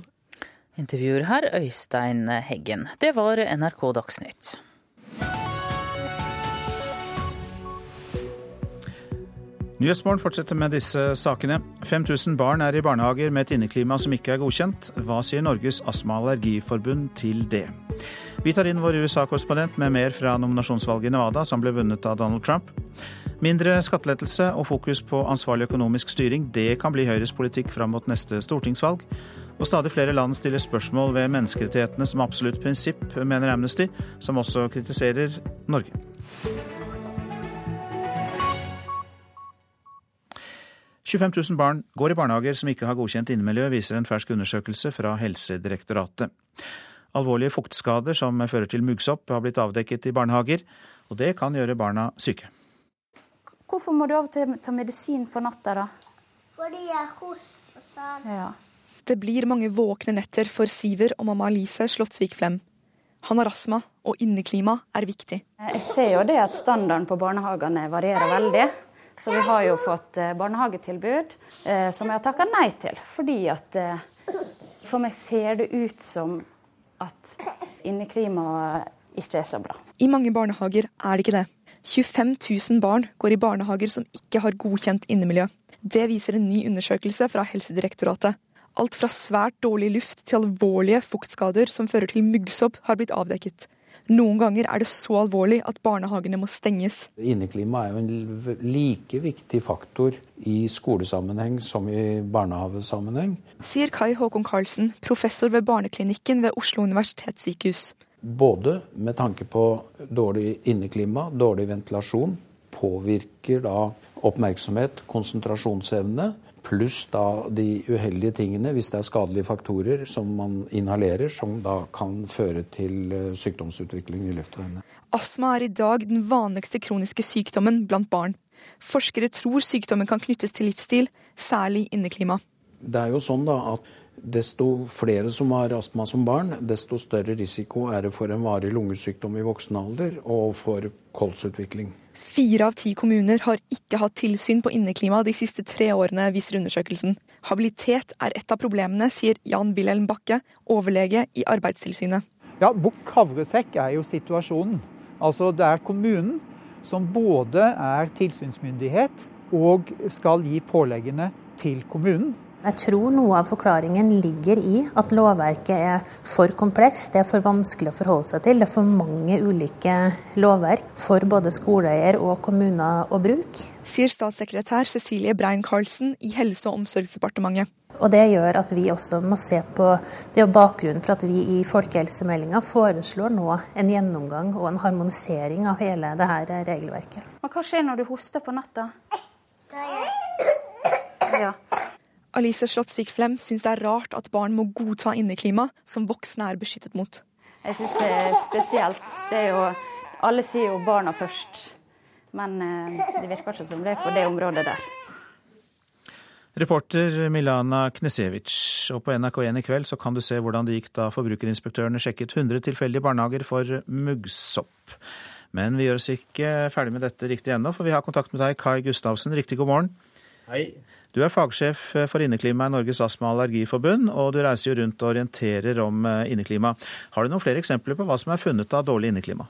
Intervjuer her Øystein Heggen. Det var NRK Dagsnytt. Nyhetsmorgen fortsetter med disse sakene. 5000 barn er i barnehager med et inneklima som ikke er godkjent. Hva sier Norges astma- og allergiforbund til det? Vi tar inn vår USA-korrespondent med mer fra nominasjonsvalget i Nevada, som ble vunnet av Donald Trump. Mindre skattelettelse og fokus på ansvarlig økonomisk styring, det kan bli Høyres politikk fram mot neste stortingsvalg. Og stadig flere land stiller spørsmål ved menneskerettighetene som absolutt prinsipp, mener Amnesty, som også kritiserer Norge. 25 000 barn går i barnehager som ikke har godkjent innemiljø, viser en fersk undersøkelse fra Helsedirektoratet. Alvorlige fuktskader som fører til muggsopp har blitt avdekket i barnehager, og det kan gjøre barna syke. Hvorfor må du av og til ta medisin på natta, da? Fordi jeg hoster sånn. Ja. Det blir mange våkne netter for Siver og mamma Alice Slottsvik Flem. Han har astma, og inneklima er viktig. Jeg ser jo det at standarden på barnehagene varierer veldig. Så vi har jo fått eh, barnehagetilbud eh, som jeg har takka nei til. Fordi at eh, for meg ser det ut som at inneklimaet ikke er så bra. I mange barnehager er det ikke det. 25 000 barn går i barnehager som ikke har godkjent innemiljø. Det viser en ny undersøkelse fra Helsedirektoratet. Alt fra svært dårlig luft til alvorlige fuktskader som fører til muggsopp, har blitt avdekket. Noen ganger er det så alvorlig at barnehagene må stenges. Inneklima er jo en like viktig faktor i skolesammenheng som i barnehagesammenheng. Sier Kai Håkon Karlsen, professor ved barneklinikken ved Oslo universitetssykehus. Både med tanke på dårlig inneklima, dårlig ventilasjon, påvirker da oppmerksomhet, konsentrasjonsevne Pluss da de uheldige tingene, hvis det er skadelige faktorer som man inhalerer, som da kan føre til eh, sykdomsutvikling i luftveiene. Astma er i dag den vanligste kroniske sykdommen blant barn. Forskere tror sykdommen kan knyttes til livsstil, særlig inneklima. Det er jo sånn da at Desto flere som har astma som barn, desto større risiko er det for en varig lungesykdom i voksen alder og for kolsutvikling. Fire av ti kommuner har ikke hatt tilsyn på inneklima de siste tre årene, viser undersøkelsen. Habilitet er et av problemene, sier Jan Wilhelm Bakke, overlege i Arbeidstilsynet. Ja, Bukk havresekk er jo situasjonen. Altså Det er kommunen som både er tilsynsmyndighet og skal gi påleggene til kommunen. Jeg tror noe av forklaringen ligger i at lovverket er for komplekst. Det er for vanskelig å forholde seg til. Det er for mange ulike lovverk for både skoleeier og kommuner å bruke. Sier statssekretær Cecilie Brein-Karlsen i Helse- og omsorgsdepartementet. Og Det gjør at vi også må se på det og bakgrunnen for at vi i folkehelsemeldinga foreslår nå en gjennomgang og en harmonisering av hele det her regelverket. Men Hva skjer når du hoster på natta? Ja. Alice Slottsvik Flem syns det er rart at barn må godta inneklima som voksne er beskyttet mot. Jeg syns det er spesielt. Det er jo, alle sier jo barna først, men eh, det virker ikke som det er på det området der. Reporter Milana Knesevic. Og på NRK1 i kveld så kan du se hvordan det gikk da forbrukerinspektørene sjekket 100 tilfeldige barnehager for muggsopp. Men vi gjør oss ikke ferdig med dette riktig ennå, for vi har kontakt med deg, Kai Gustavsen. Riktig god morgen. Hei. Du er fagsjef for inneklima i Norges astma- og allergiforbund, og du reiser jo rundt og orienterer om eh, inneklima. Har du noen flere eksempler på hva som er funnet av dårlig inneklima?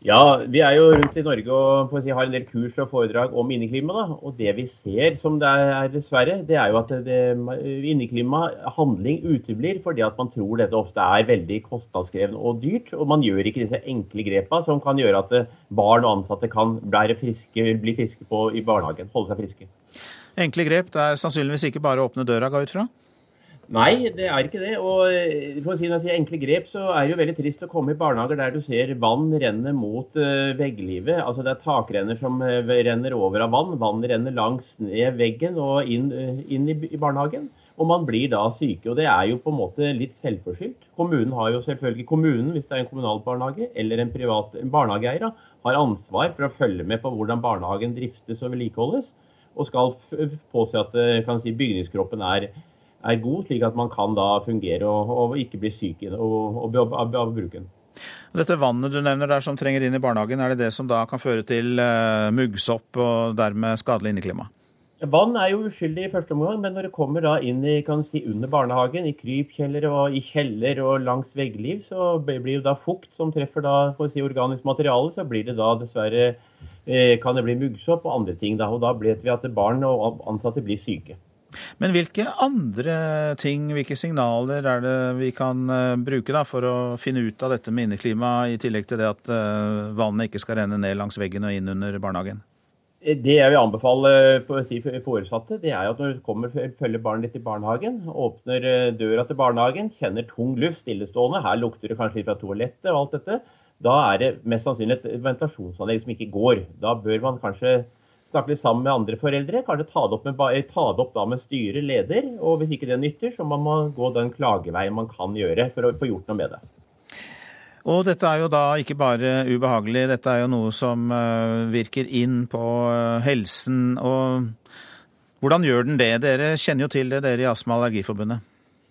Ja, vi er jo rundt i Norge og si, har en del kurs og foredrag om inneklima. Da. Og det vi ser, som det er dessverre, det er jo at inneklima, handling uteblir fordi at man tror dette ofte er veldig kostnadskrevende og dyrt. Og man gjør ikke disse enkle grepa som kan gjøre at barn og ansatte kan friske, bli friske på, i barnehagen. Holde seg friske. Enkle grep, det er sannsynligvis ikke bare å åpne døra, ga ut fra? Nei, det er ikke det. Og eh, for å si, si enkle grep, så er det jo veldig trist å komme i barnehager der du ser vann renne mot uh, vegglivet. Altså det er takrenner som uh, renner over av vann. Vann renner langs ned veggen og inn, inn i, barnehagen. Og man blir da syke. Og det er jo på en måte litt selvforskyldt. Kommunen har jo selvfølgelig kommunen, hvis det er en kommunal barnehage eller en privat barnehageeier, har ansvar for å følge med på hvordan barnehagen driftes og vedlikeholdes. Og skal påse at si, bygningskroppen er er god, slik at man kan da fungere og, og ikke bli syk av bruken. Dette vannet du nevner der som trenger inn i barnehagen, er det det som da kan føre til uh, muggsopp og dermed skadelig inneklima? Vann er jo uskyldig i første omgang, men når det kommer da inn i, kan si, under barnehagen, i krypkjeller og i kjeller og langs veggliv, så blir det da fukt som treffer da, si, organisk materiale, så blir det da dessverre eh, kan det bli muggsopp og andre ting. Da, og da vet vi at barn og ansatte blir syke. Men hvilke andre ting, hvilke signaler er det vi kan eh, bruke da, for å finne ut av dette med inneklima, i tillegg til det at uh, vannet ikke skal renne ned langs veggen og inn under barnehagen? Eh, det jeg vil anbefale for foresatte, det er at når du kommer, følger barnet ditt i barnehagen, åpner døra til barnehagen, kjenner tung luft stillestående, her lukter det kanskje litt fra toalettet og alt dette, da er det mest sannsynlig et ventilasjonsanlegg som ikke går. Da bør man kanskje snakke litt sammen med andre foreldre. Kanskje ta det opp med, ta det opp med styre, leder. Og hvis ikke det nytter, så må man gå den klageveien man kan gjøre for å få gjort noe med det. Og dette er jo da ikke bare ubehagelig, dette er jo noe som eh, virker inn på eh, helsen. Og hvordan gjør den det? Dere kjenner jo til det, dere i Astma- og Allergiforbundet.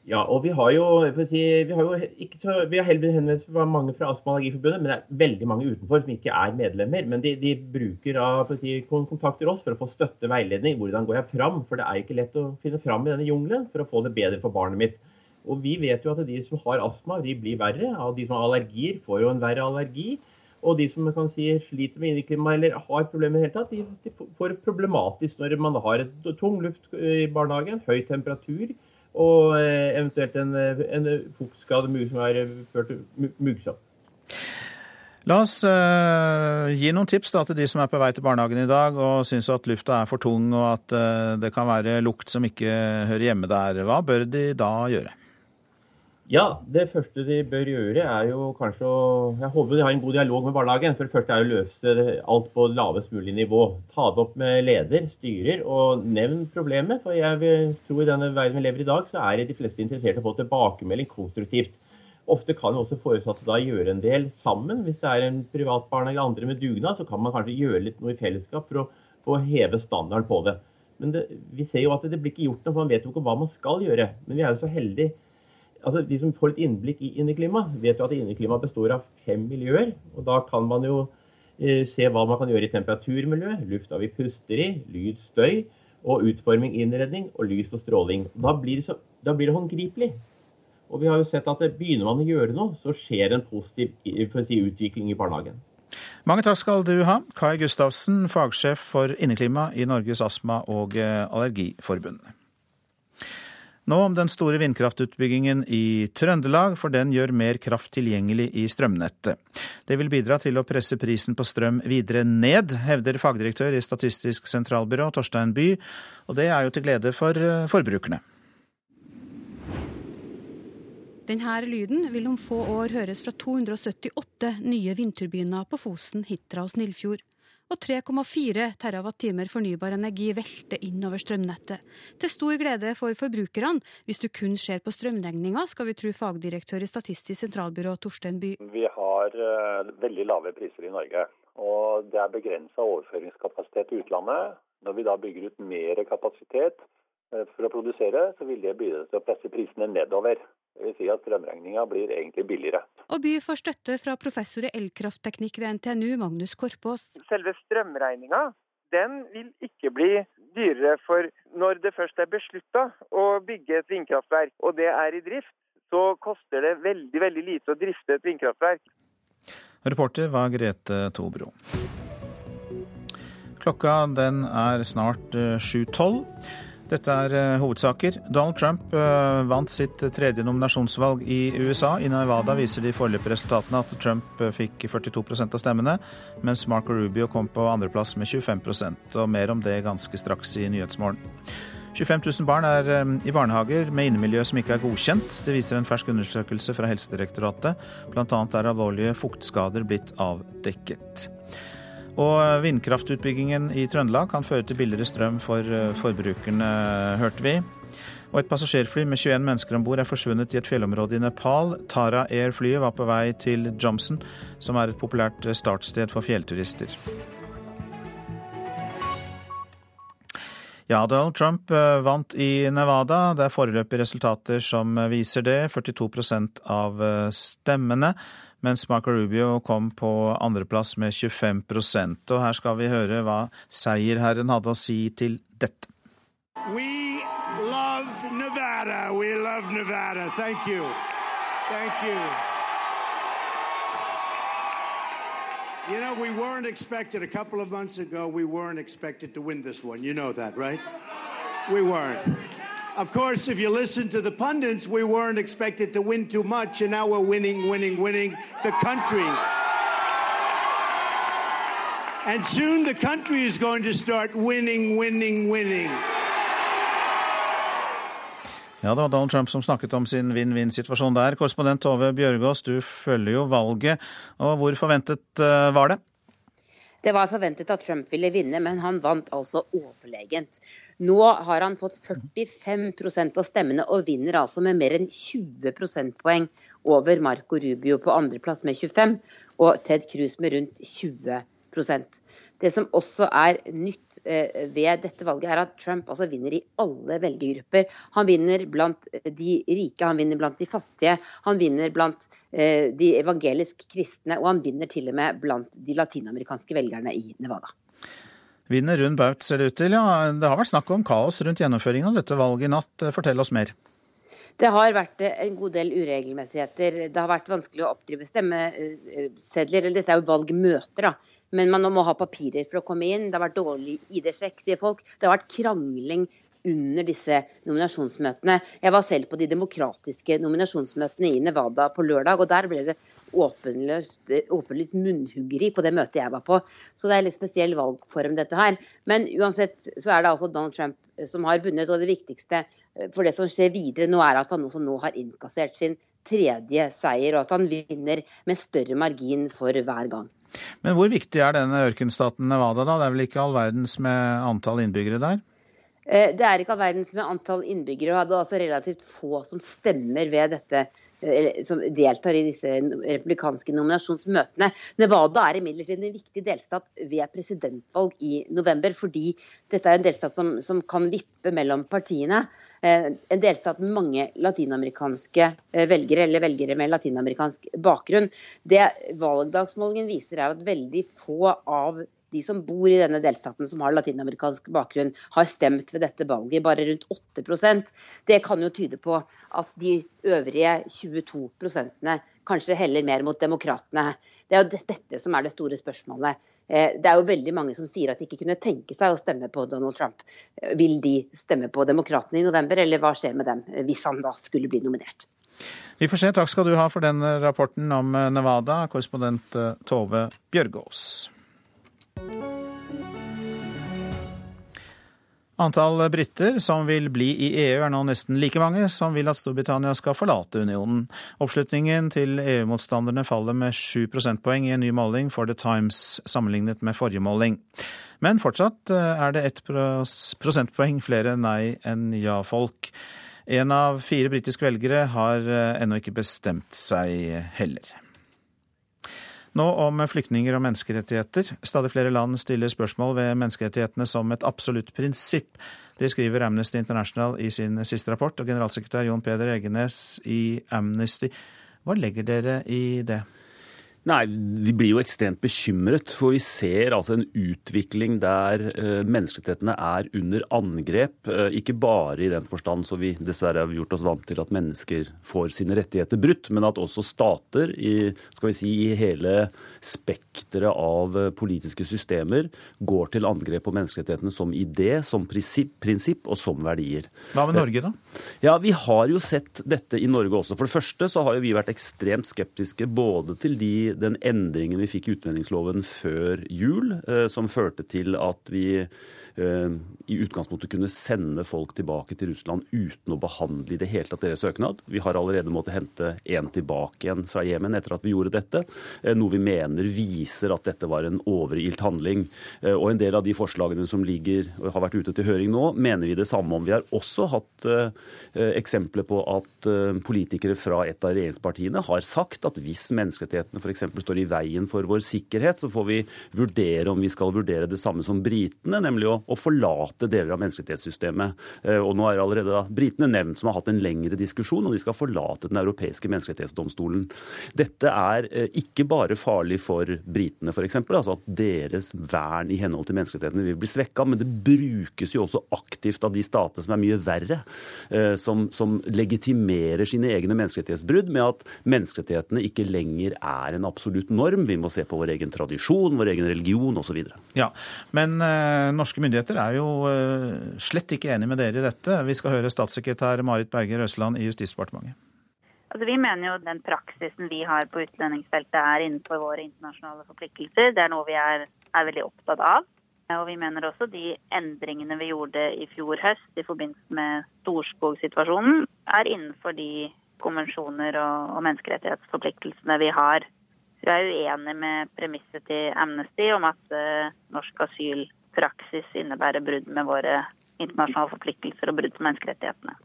Ja, og vi har jo, si, vi har jo ikke så, vi har heldigvis henvendt fra mange fra Astma- og Allergiforbundet, men det er veldig mange utenfor som ikke er medlemmer. Men de, de bruker da, si, kontakter oss for å få støtte veiledning. Hvordan går jeg fram? For det er ikke lett å finne fram i denne jungelen for å få det bedre for barnet mitt. Og vi vet jo at de som har astma, de blir verre. Og de som har allergier, får jo en verre allergi. Og de som kan si sliter med inneklima eller har problemer i det hele tatt, de, de får problematisk når man har tung luft i barnehagen, høy temperatur og eh, eventuelt en, eh, en fuktskade som er ført til muggsopp. La oss uh, gi noen tips da, til de som er på vei til barnehagen i dag og syns at lufta er for tung og at uh, det kan være lukt som ikke hører hjemme der. Hva bør de da gjøre? Ja, det første de bør gjøre, er jo kanskje å Jeg håper de har en god dialog med barnehagen. For det første er å løse alt på lavest mulig nivå. Ta det opp med leder, styrer, og nevn problemet. For jeg tror i denne verden vi lever i dag, så er de fleste interessert i å få tilbakemelding konstruktivt. Ofte kan også foresatte da gjøre en del sammen. Hvis det er en privat barnehage eller andre med dugnad, så kan man kanskje gjøre litt noe i fellesskap for å, for heve standarden på det. Men det, vi ser jo at det blir ikke gjort noe, for man vet jo ikke hva man skal gjøre. Men vi er jo så heldige altså De som får et innblikk i inneklima, vet jo at inneklima består av fem miljøer. og Da kan man jo eh, se hva man kan gjøre i temperaturmiljøet, lufta vi puster i, lyd, støy, og utforming, innredning og lys og stråling. Da blir så, da blir det håndgripelig. Og vi har jo sett at det, Begynner man å gjøre noe, så skjer en positiv si, utvikling i barnehagen. Mange takk skal du ha, Kai Gustavsen, fagsjef for inneklima i Norges astma- og eh, allergiforbund. Nå om den store vindkraftutbyggingen i Trøndelag, for den gjør mer kraft tilgjengelig i strømnettet. Det vil bidra til å presse prisen på strøm videre ned, hevder fagdirektør i Statistisk sentralbyrå Torstein By, og det er jo til glede for eh, forbrukerne. Denne lyden vil om få år høres fra 278 nye vindturbiner på Fosen, Hitra og Snillfjord og 3,4 TWh fornybar energi velter innover strømnettet. Til stor glede for forbrukerne, hvis du kun ser på strømregninga, skal vi tro fagdirektør i Statistisk sentralbyrå Torstein By. Vi har uh, veldig lave priser i Norge, og det er begrensa overføringskapasitet til utlandet. Når vi da bygger ut mer kapasitet uh, for å produsere, så vil det bidra til å presse prisene nedover. Det vil si at strømregninga blir egentlig billigere. Og By får støtte fra professor i elkraftteknikk ved NTNU, Magnus Korpås. Selve strømregninga den vil ikke bli dyrere, for når det først er beslutta å bygge et vindkraftverk, og det er i drift, så koster det veldig, veldig lite å drifte et vindkraftverk. Reporter var Grete Tobro. Klokka den er snart 7.12. Dette er uh, hovedsaker. Donald Trump uh, vant sitt tredje nominasjonsvalg i USA. I Nevada viser de foreløpige resultatene at Trump uh, fikk 42% av stemmene, mens Marco Rubio kom på andreplass med 25% og Mer om det ganske straks i Nyhetsmorgen. 25 000 barn er i barnehager med innemiljø som ikke er godkjent. Det viser en fersk undersøkelse fra Helsedirektoratet. Blant annet er alvorlige fuktskader blitt avdekket. Og vindkraftutbyggingen i Trøndelag kan føre til billigere strøm for eh, forbrukerne, hørte vi. Og et passasjerfly med 21 mennesker om bord er forsvunnet i et fjellområde i Nepal. Tara Air-flyet var på vei til Johnson, som er et populært startsted for fjellturister. Ja, Donald Trump eh, vant i Nevada. Det er foreløpige resultater som viser det. 42 av eh, stemmene mens Marco Rubio kom på andreplass med 25% Og her skal vi høre hva seierherren hadde å si til dette. We love Nevada. We love Nevada. Thank you. Thank you. You know, we weren't expected a couple of months ago, we weren't expected to win this one. You know that, right? We weren't. Of course, if you listen to the pundits, we weren't expected to win too much, and now we're winning, winning, winning the country. And soon the country is going to start winning, winning, winning. Ja, det var Donald Trump som snakket om sin vinn-vinn-situasjon der. Korrespondent Tove Bjørgaas, du følger jo valget. og Hvor forventet eh, var det? Det var forventet at Trump ville vinne, men han vant altså overlegent. Nå har han fått 45% av stemmene og vinner altså med mer enn 20 prosentpoeng over Marco Rubio på andreplass med 25 og Ted Cruz med rundt 20 det som også er nytt eh, ved dette valget, er at Trump altså vinner i alle velgergrupper. Han vinner blant de rike, han vinner blant de fattige, han vinner blant eh, de evangelisk kristne, og han vinner til og med blant de latinamerikanske velgerne i Nevada. Vinner rund baut, ser det ut til. Ja, det har vært snakk om kaos rundt gjennomføringen av dette valget i natt. Fortell oss mer. Det har vært en god del uregelmessigheter. Det har vært vanskelig å oppdrive stemmesedler. Eller dette er jo valgmøter, da. Men man må ha papirer for å komme inn. Det har vært dårlig ID-sjekk, sier folk. Det har vært krangling under disse nominasjonsmøtene. Jeg var selv på de demokratiske nominasjonsmøtene i Nevada på lørdag, og der ble det åpenløst, åpenlyst munnhuggeri på det møtet jeg var på. Så det er litt spesiell valgform, dette her. Men uansett så er det altså Donald Trump som har vunnet, og det viktigste for det som skjer videre nå, er at han også nå har innkassert sin tredje seier, og at han vinner med større margin for hver gang. Men hvor viktig er denne ørkenstaten Nevada, da? Det er vel ikke all verdens med antall innbyggere der? Eh, det er ikke all verdens med antall innbyggere, og er altså relativt få som stemmer ved dette som deltar i disse republikanske nominasjonsmøtene. Nevada er imidlertid en viktig delstat ved presidentvalg i november, fordi dette er en delstat som, som kan vippe mellom partiene. Eh, en delstat med mange latinamerikanske eh, velgere, eller velgere med latinamerikansk bakgrunn. Det valgdagsmålingen viser, er at veldig få av de som bor i denne delstaten som har latinamerikansk bakgrunn, har stemt ved dette valget, bare rundt 8% Det kan jo tyde på at de øvrige 22 kanskje heller mer mot demokratene. Det er jo dette som er det store spørsmålet. Eh, det er jo veldig mange som sier at de ikke kunne tenke seg å stemme på Donald Trump. Eh, vil de stemme på demokratene i november, eller hva skjer med dem eh, hvis han da skulle bli nominert? Vi får se. Takk skal du ha for den rapporten om Nevada, korrespondent Tove Bjørgaas. Antall briter som vil bli i EU er nå nesten like mange som vil at Storbritannia skal forlate unionen. Oppslutningen til EU-motstanderne faller med sju prosentpoeng i en ny måling for The Times sammenlignet med forrige måling. Men fortsatt eh, er det ett prosentpoeng flere nei enn ja-folk. En av fire britiske velgere har eh, ennå ikke bestemt seg heller. Nå om flyktninger og menneskerettigheter. Stadig flere land stiller spørsmål ved menneskerettighetene som et absolutt prinsipp. Det skriver Amnesty International i sin siste rapport, og generalsekretær Jon Peder Egenes i Amnesty. Hva legger dere i det? Nei, Vi blir jo ekstremt bekymret. For vi ser altså en utvikling der uh, menneskerettighetene er under angrep. Uh, ikke bare i den forstand så vi dessverre har gjort oss vant til at mennesker får sine rettigheter brutt, men at også stater i, skal vi si, i hele spekteret av uh, politiske systemer går til angrep på menneskerettighetene som idé, som prinsipp, prinsipp og som verdier. Hva med Norge, da? Ja, Vi har jo sett dette i Norge også. For det første så har jo vi vært ekstremt skeptiske både til de den endringen vi fikk i utlendingsloven før jul, eh, som førte til at vi i utgangspunktet kunne sende folk tilbake til Russland uten å behandle i det hele tatt deres søknad. Vi har allerede måttet hente en tilbake igjen fra Jemen etter at vi gjorde dette. Eh, noe vi mener viser at dette var en overilt handling. Eh, og en del av de forslagene som ligger og har vært ute til høring nå, mener vi det samme om. Vi har også hatt eksempler på at politikere fra et av regjeringspartiene har sagt at hvis menneskerettighetene f.eks. står i veien for vår sikkerhet, så får vi vurdere om vi skal vurdere det samme som britene, nemlig å å forlate deler av menneskerettighetssystemet. Eh, og nå er allerede da britene nevnt som har hatt en lengre diskusjon, og de skal forlate Den europeiske menneskerettighetsdomstolen. Dette er eh, ikke bare farlig for britene, f.eks., altså at deres vern i henhold til menneskerettighetene vil bli svekka, men det brukes jo også aktivt av de statene som er mye verre, eh, som, som legitimerer sine egne menneskerettighetsbrudd med at menneskerettighetene ikke lenger er en absolutt norm. Vi må se på vår egen tradisjon, vår egen religion osv. Ja, men uh, norske myndigheter er jo eh, slett ikke enig med dere i dette. Vi skal høre statssekretær Marit Berger Røsland i Justisdepartementet. Altså, vi mener jo den praksisen vi har på utlendingsfeltet er innenfor våre internasjonale forpliktelser. Det er noe vi er, er veldig opptatt av. Og vi mener også de endringene vi gjorde i fjor høst i forbindelse med Storskog-situasjonen, er innenfor de konvensjoner og, og menneskerettighetsforpliktelsene vi har. Vi er uenig med premisset til Amnesty om at uh, norsk asyl praksis innebærer brudd med våre internasjonale forpliktelser og brudd på menneskerettighetene.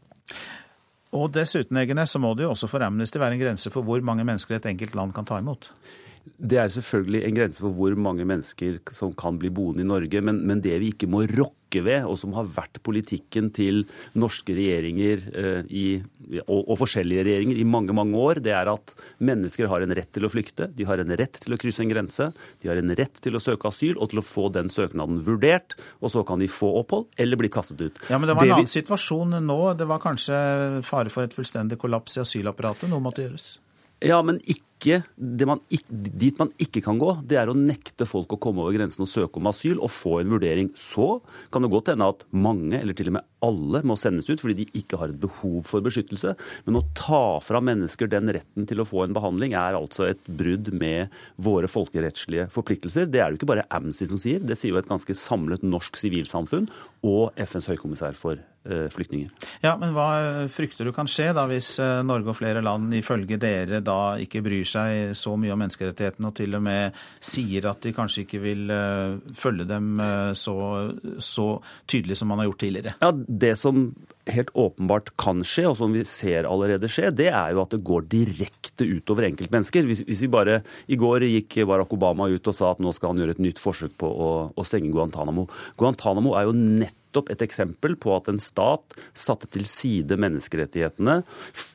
Og dessuten, Egene, så må det jo også for Amnesty være en grense for hvor mange mennesker et enkelt land kan ta imot? Det er selvfølgelig en grense for hvor mange mennesker som kan bli boende i Norge. Men, men det vi ikke må rokke ved, og som har vært politikken til norske regjeringer eh, i, og, og, forskjellige regjeringer i mange mange år, det er at mennesker har en rett til å flykte. De har en rett til å krysse en grense. De har en rett til å søke asyl og til å få den søknaden vurdert. Og så kan de få opphold eller bli kastet ut. Ja, Men det var en annen vi... situasjon nå. Det var kanskje fare for et fullstendig kollaps i asylapparatet. Noe måtte gjøres? Ja, men ikke, man, dit man ikke kan gå, det er å nekte folk å komme over grensen og søke om asyl og få en vurdering. Så kan det godt hende at mange, eller til og med alle, må sendes ut fordi de ikke har et behov for beskyttelse. Men å ta fra mennesker den retten til å få en behandling er altså et brudd med våre folkerettslige forpliktelser. Det er det jo ikke bare Amnesty som sier, det sier jo et ganske samlet norsk sivilsamfunn og FNs høykommissær for Eh, flyktninger. Ja, Men hva frykter du kan skje da hvis eh, Norge og flere land ifølge dere da ikke bryr seg så mye om menneskerettighetene og til og med sier at de kanskje ikke vil eh, følge dem så, så tydelig som man har gjort tidligere? Ja, Det som helt åpenbart kan skje, og som vi ser allerede skje, det er jo at det går direkte utover enkeltmennesker. Hvis, hvis vi bare, I går gikk Barack Obama ut og sa at nå skal han gjøre et nytt forsøk på å, å stenge Guantánamo. Guantánamo er jo nett nettopp et eksempel på at en stat satte til side menneskerettighetene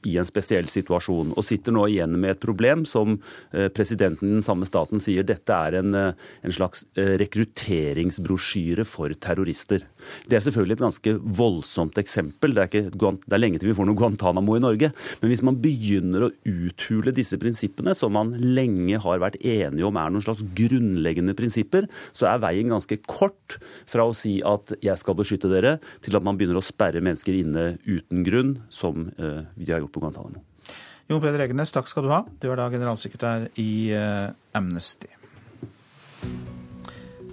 i en spesiell situasjon, og sitter nå igjen med et problem som eh, presidenten i den samme staten sier dette er en, eh, en slags eh, rekrutteringsbrosjyre for terrorister. Det er selvfølgelig et ganske voldsomt eksempel. Det er, ikke, det er lenge til vi får noe Guantánamo i Norge. Men hvis man begynner å uthule disse prinsippene, som man lenge har vært enige om er noen slags grunnleggende prinsipper, så er veien ganske kort fra å si at jeg skal beskytte beskytte dere, til at man begynner å sperre mennesker inne uten grunn, som eh, vi har gjort på Guantánamo. Jon Peder Egenes, takk skal du ha. Du er da generalsekretær i eh, Amnesty.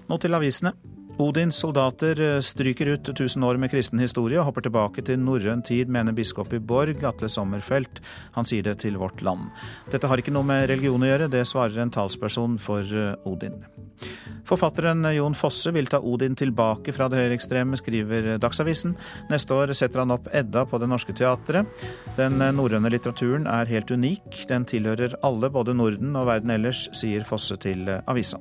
Nå til avisene. Odins soldater eh, stryker ut 1000 år med kristen historie og hopper tilbake til norrøn tid, mener biskop i Borg, Atle Sommerfelt. Han sier det til Vårt Land. Dette har ikke noe med religion å gjøre, det svarer en talsperson for Odin. Forfatteren Jon Fosse vil ta Odin tilbake fra det høyreekstreme, skriver Dagsavisen. Neste år setter han opp Edda på Det Norske Teatret. Den norrøne litteraturen er helt unik. Den tilhører alle, både Norden og verden ellers, sier Fosse til avisa.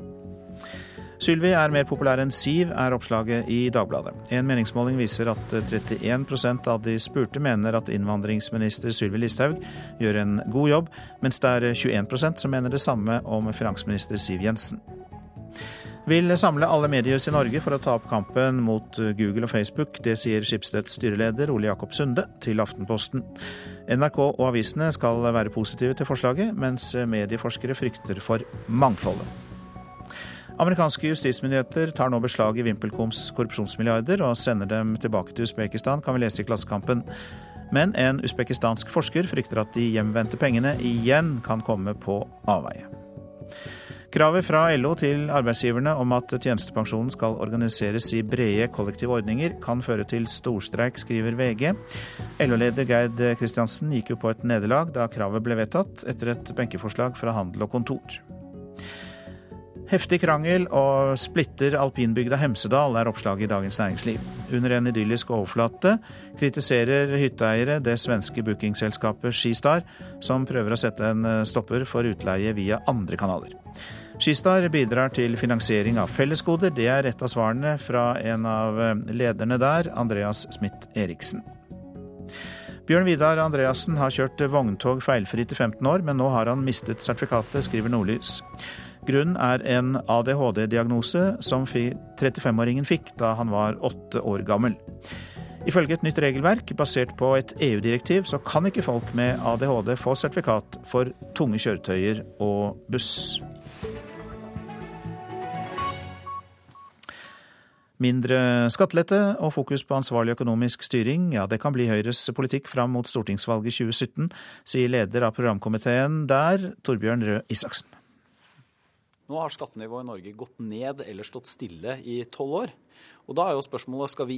Sylvi er mer populær enn Siv, er oppslaget i Dagbladet. En meningsmåling viser at 31% av de spurte mener at innvandringsminister Sylvi Listhaug gjør en god jobb, mens det er 21% som mener det samme om finansminister Siv Jensen. Vil samle alle mediehus i Norge for å ta opp kampen mot Google og Facebook. Det sier Skipsteds styreleder Ole Jakob Sunde til Aftenposten. NRK og avisene skal være positive til forslaget, mens medieforskere frykter for mangfoldet. Amerikanske justismyndigheter tar nå beslag i VimpelComs korrupsjonsmilliarder og sender dem tilbake til Usbekistan, kan vi lese i Klassekampen. Men en usbekistansk forsker frykter at de hjemvendte pengene igjen kan komme på avveie. Kravet fra LO til arbeidsgiverne om at tjenestepensjonen skal organiseres i brede kollektive ordninger, kan føre til storstreik, skriver VG. LO-leder Geid Kristiansen gikk jo på et nederlag da kravet ble vedtatt, etter et benkeforslag fra Handel og Kontor. Heftig krangel og splitter alpinbygda Hemsedal, er oppslaget i Dagens Næringsliv. Under en idyllisk overflate kritiserer hytteeiere det svenske bookingselskapet Skistar, som prøver å sette en stopper for utleie via andre kanaler. Skistar bidrar til finansiering av fellesgoder. Det er et av svarene fra en av lederne der, Andreas Smith Eriksen. Bjørn Vidar Andreassen har kjørt vogntog feilfritt i 15 år, men nå har han mistet sertifikatet, skriver Nordlys. Grunnen er en ADHD-diagnose som 35-åringen fikk da han var åtte år gammel. Ifølge et nytt regelverk basert på et EU-direktiv, så kan ikke folk med ADHD få sertifikat for tunge kjøretøyer og buss. Mindre skattelette og fokus på ansvarlig økonomisk styring, ja det kan bli Høyres politikk fram mot stortingsvalget 2017, sier leder av programkomiteen der, Torbjørn Røe Isaksen. Nå har skattenivået i Norge gått ned eller stått stille i tolv år. Og da er jo spørsmålet skal vi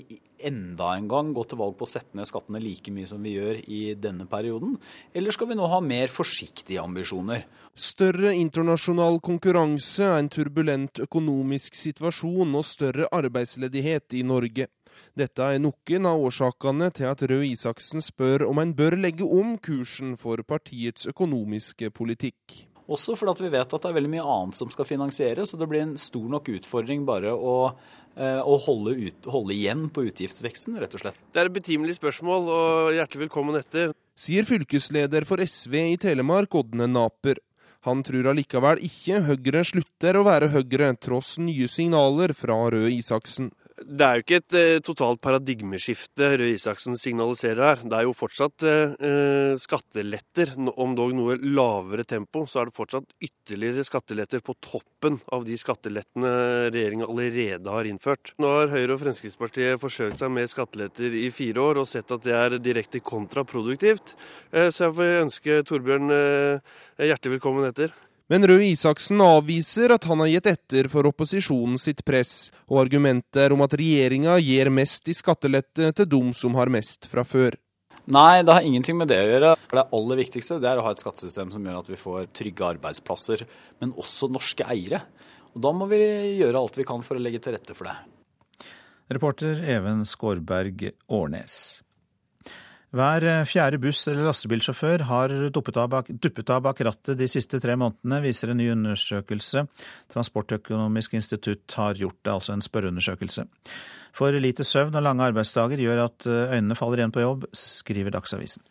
enda en gang gå til valg på å sette ned skattene like mye som vi gjør i denne perioden, eller skal vi nå ha mer forsiktige ambisjoner? Større internasjonal konkurranse, en turbulent økonomisk situasjon og større arbeidsledighet i Norge. Dette er noen av årsakene til at Røe Isaksen spør om en bør legge om kursen for partiets økonomiske politikk. Også fordi vi vet at det er veldig mye annet som skal finansieres, så det blir en stor nok utfordring bare å, å holde, ut, holde, igjen på utgiftsveksten, rett og slett. Det er et betimelig spørsmål, og hjertelig velkommen etter. Sier fylkesleder for SV i Telemark, Ådne Naper. Han tror allikevel ikke Høyre slutter å være Høyre, tross nye signaler fra Røe Isaksen. Det er jo ikke et eh, totalt paradigmeskifte Røe Isaksen signaliserer her. Det er jo fortsatt eh, skatteletter, om dog noe lavere tempo. Så er det fortsatt ytterligere skatteletter på toppen av de skattelettene regjeringa allerede har innført. Nå har Høyre og Fremskrittspartiet forsøkt seg med skatteletter i fire år og sett at det er direkte kontraproduktivt. Eh, så jeg får ønske Torbjørn eh, hjertelig velkommen etter. Men Røe Isaksen avviser at han har gitt etter for opposisjonen sitt press, og argumenter om at regjeringa gir mest i skattelette til dem som har mest fra før. Nei, det har ingenting med det å gjøre. Det aller viktigste det er å ha et skattesystem som gjør at vi får trygge arbeidsplasser, men også norske eiere. Og Da må vi gjøre alt vi kan for å legge til rette for det. Reporter Even Skårberg Årnes. Hver fjerde buss- eller lastebilsjåfør har duppet av, bak, duppet av bak rattet de siste tre månedene, viser en ny undersøkelse Transportøkonomisk institutt har gjort, det altså en spørreundersøkelse. For lite søvn og lange arbeidsdager gjør at øynene faller igjen på jobb, skriver Dagsavisen.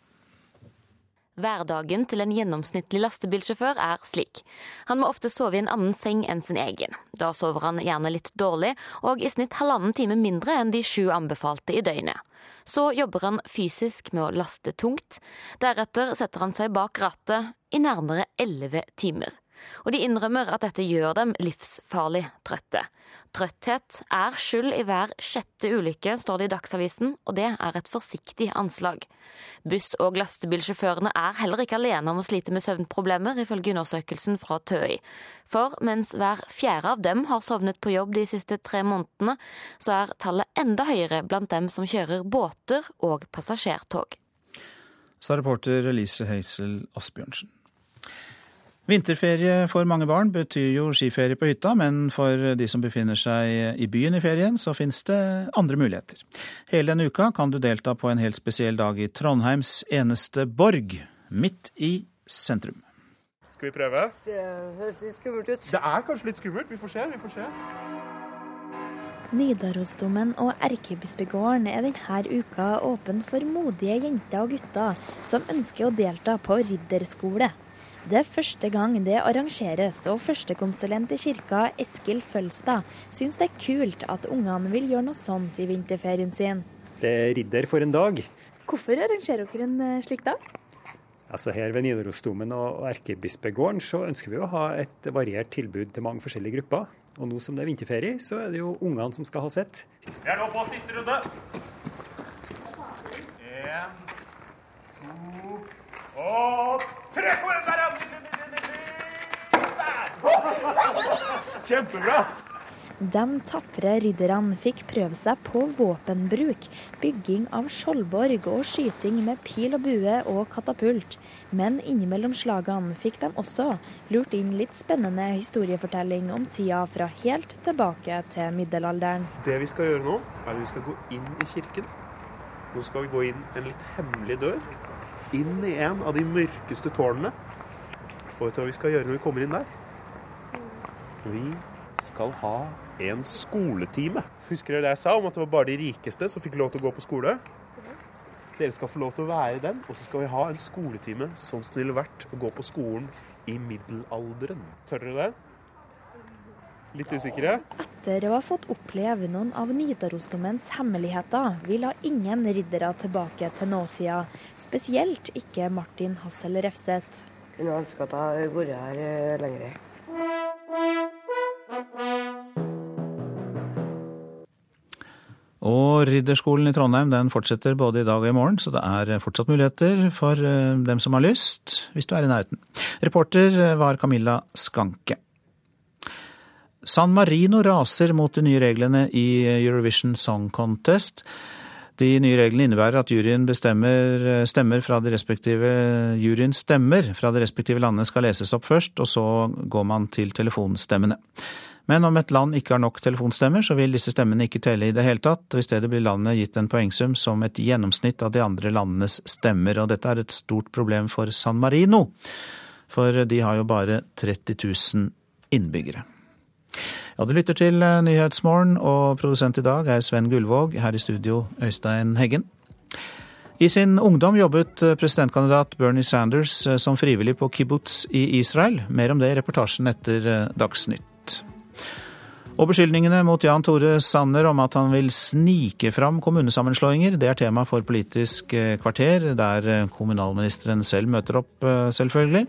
Hverdagen til en gjennomsnittlig lastebilsjåfør er slik. Han må ofte sove i en annen seng enn sin egen. Da sover han gjerne litt dårlig, og i snitt halvannen time mindre enn de sju anbefalte i døgnet. Så jobber han fysisk med å laste tungt. Deretter setter han seg bak rattet i nærmere elleve timer. Og de innrømmer at dette gjør dem livsfarlig trøtte. Trøtthet er skyld i hver sjette ulykke, står det i Dagsavisen, og det er et forsiktig anslag. Buss- og lastebilsjåførene er heller ikke alene om å slite med søvnproblemer, ifølge undersøkelsen fra TØI. For mens hver fjerde av dem har sovnet på jobb de siste tre månedene, så er tallet enda høyere blant dem som kjører båter og passasjertog. Sa reporter Elise Heisel Asbjørnsen. Vinterferie for mange barn betyr jo skiferie på hytta, men for de som befinner seg i byen i ferien, så finnes det andre muligheter. Hele denne uka kan du delta på en helt spesiell dag i Trondheims eneste borg, midt i sentrum. Skal vi prøve? Det høres litt skummelt ut. Det er kanskje litt skummelt. Vi får se. vi får se. Nidarosdomen og Erkebispegården er denne uka åpen for modige jenter og gutter som ønsker å delta på ridderskole. Det er første gang det arrangeres, og førstekonsulent i kirka, Eskil Følstad, syns det er kult at ungene vil gjøre noe sånt i vinterferien sin. Det er ridder for en dag. Hvorfor arrangerer dere en eh, slik dag? Altså Her ved Nidarosdomen og Erkebispegården så ønsker vi å ha et variert tilbud til mange forskjellige grupper. Og nå som det er vinterferie, så er det jo ungene som skal ha sitt. Vi er nå på siste runde. En, og tre. Kom igjen, der, ja! Kjempebra. De tapre ridderne fikk prøve seg på våpenbruk, bygging av skjoldborg og skyting med pil og bue og katapult. Men innimellom slagene fikk de også lurt inn litt spennende historiefortelling om tida fra helt tilbake til middelalderen. Det vi skal gjøre nå, er at vi skal gå inn i kirken. Nå skal vi gå inn en litt hemmelig dør. Inn i en av de mørkeste tårnene. Og vet du hva vi skal gjøre når vi kommer inn der? Vi skal ha en skoletime. Husker dere det jeg sa om at det var bare de rikeste som fikk lov til å gå på skole? Dere skal få lov til å være den, og så skal vi ha en skoletime som snill vært å gå på skolen i middelalderen. Tør dere det? Litt usikre? Etter å ha fått oppleve noen av Nidarosdomens hemmeligheter, vil ha ingen riddere tilbake til nåtida. Spesielt ikke Martin Hassel Refseth. Kunne ønske at jeg hadde vært her eh, lenger. Og Ridderskolen i Trondheim den fortsetter både i dag og i morgen, så det er fortsatt muligheter for eh, dem som har lyst, hvis du er i nærheten. Reporter eh, var Camilla Skanke. San Marino raser mot de nye reglene i Eurovision Song Contest. De nye reglene innebærer at juryen bestemmer eh, stemmer fra de respektive juryens stemmer fra de respektive landene skal leses opp først, og så går man til telefonstemmene. Men om et land ikke har nok telefonstemmer, så vil disse stemmene ikke telle i det hele tatt, og i stedet blir landet gitt en poengsum som et gjennomsnitt av de andre landenes stemmer. Og dette er et stort problem for San Marino, for de har jo bare 30 000 innbyggere. Ja, du lytter til Nyhetsmorgen, og produsent i dag er Sven Gullvåg. Her i studio Øystein Heggen. I sin ungdom jobbet presidentkandidat Bernie Sanders som frivillig på kibbutz i Israel. Mer om det i reportasjen etter Dagsnytt. Og beskyldningene mot Jan Tore Sanner om at han vil snike fram kommunesammenslåinger, det er tema for Politisk kvarter, der kommunalministeren selv møter opp, selvfølgelig.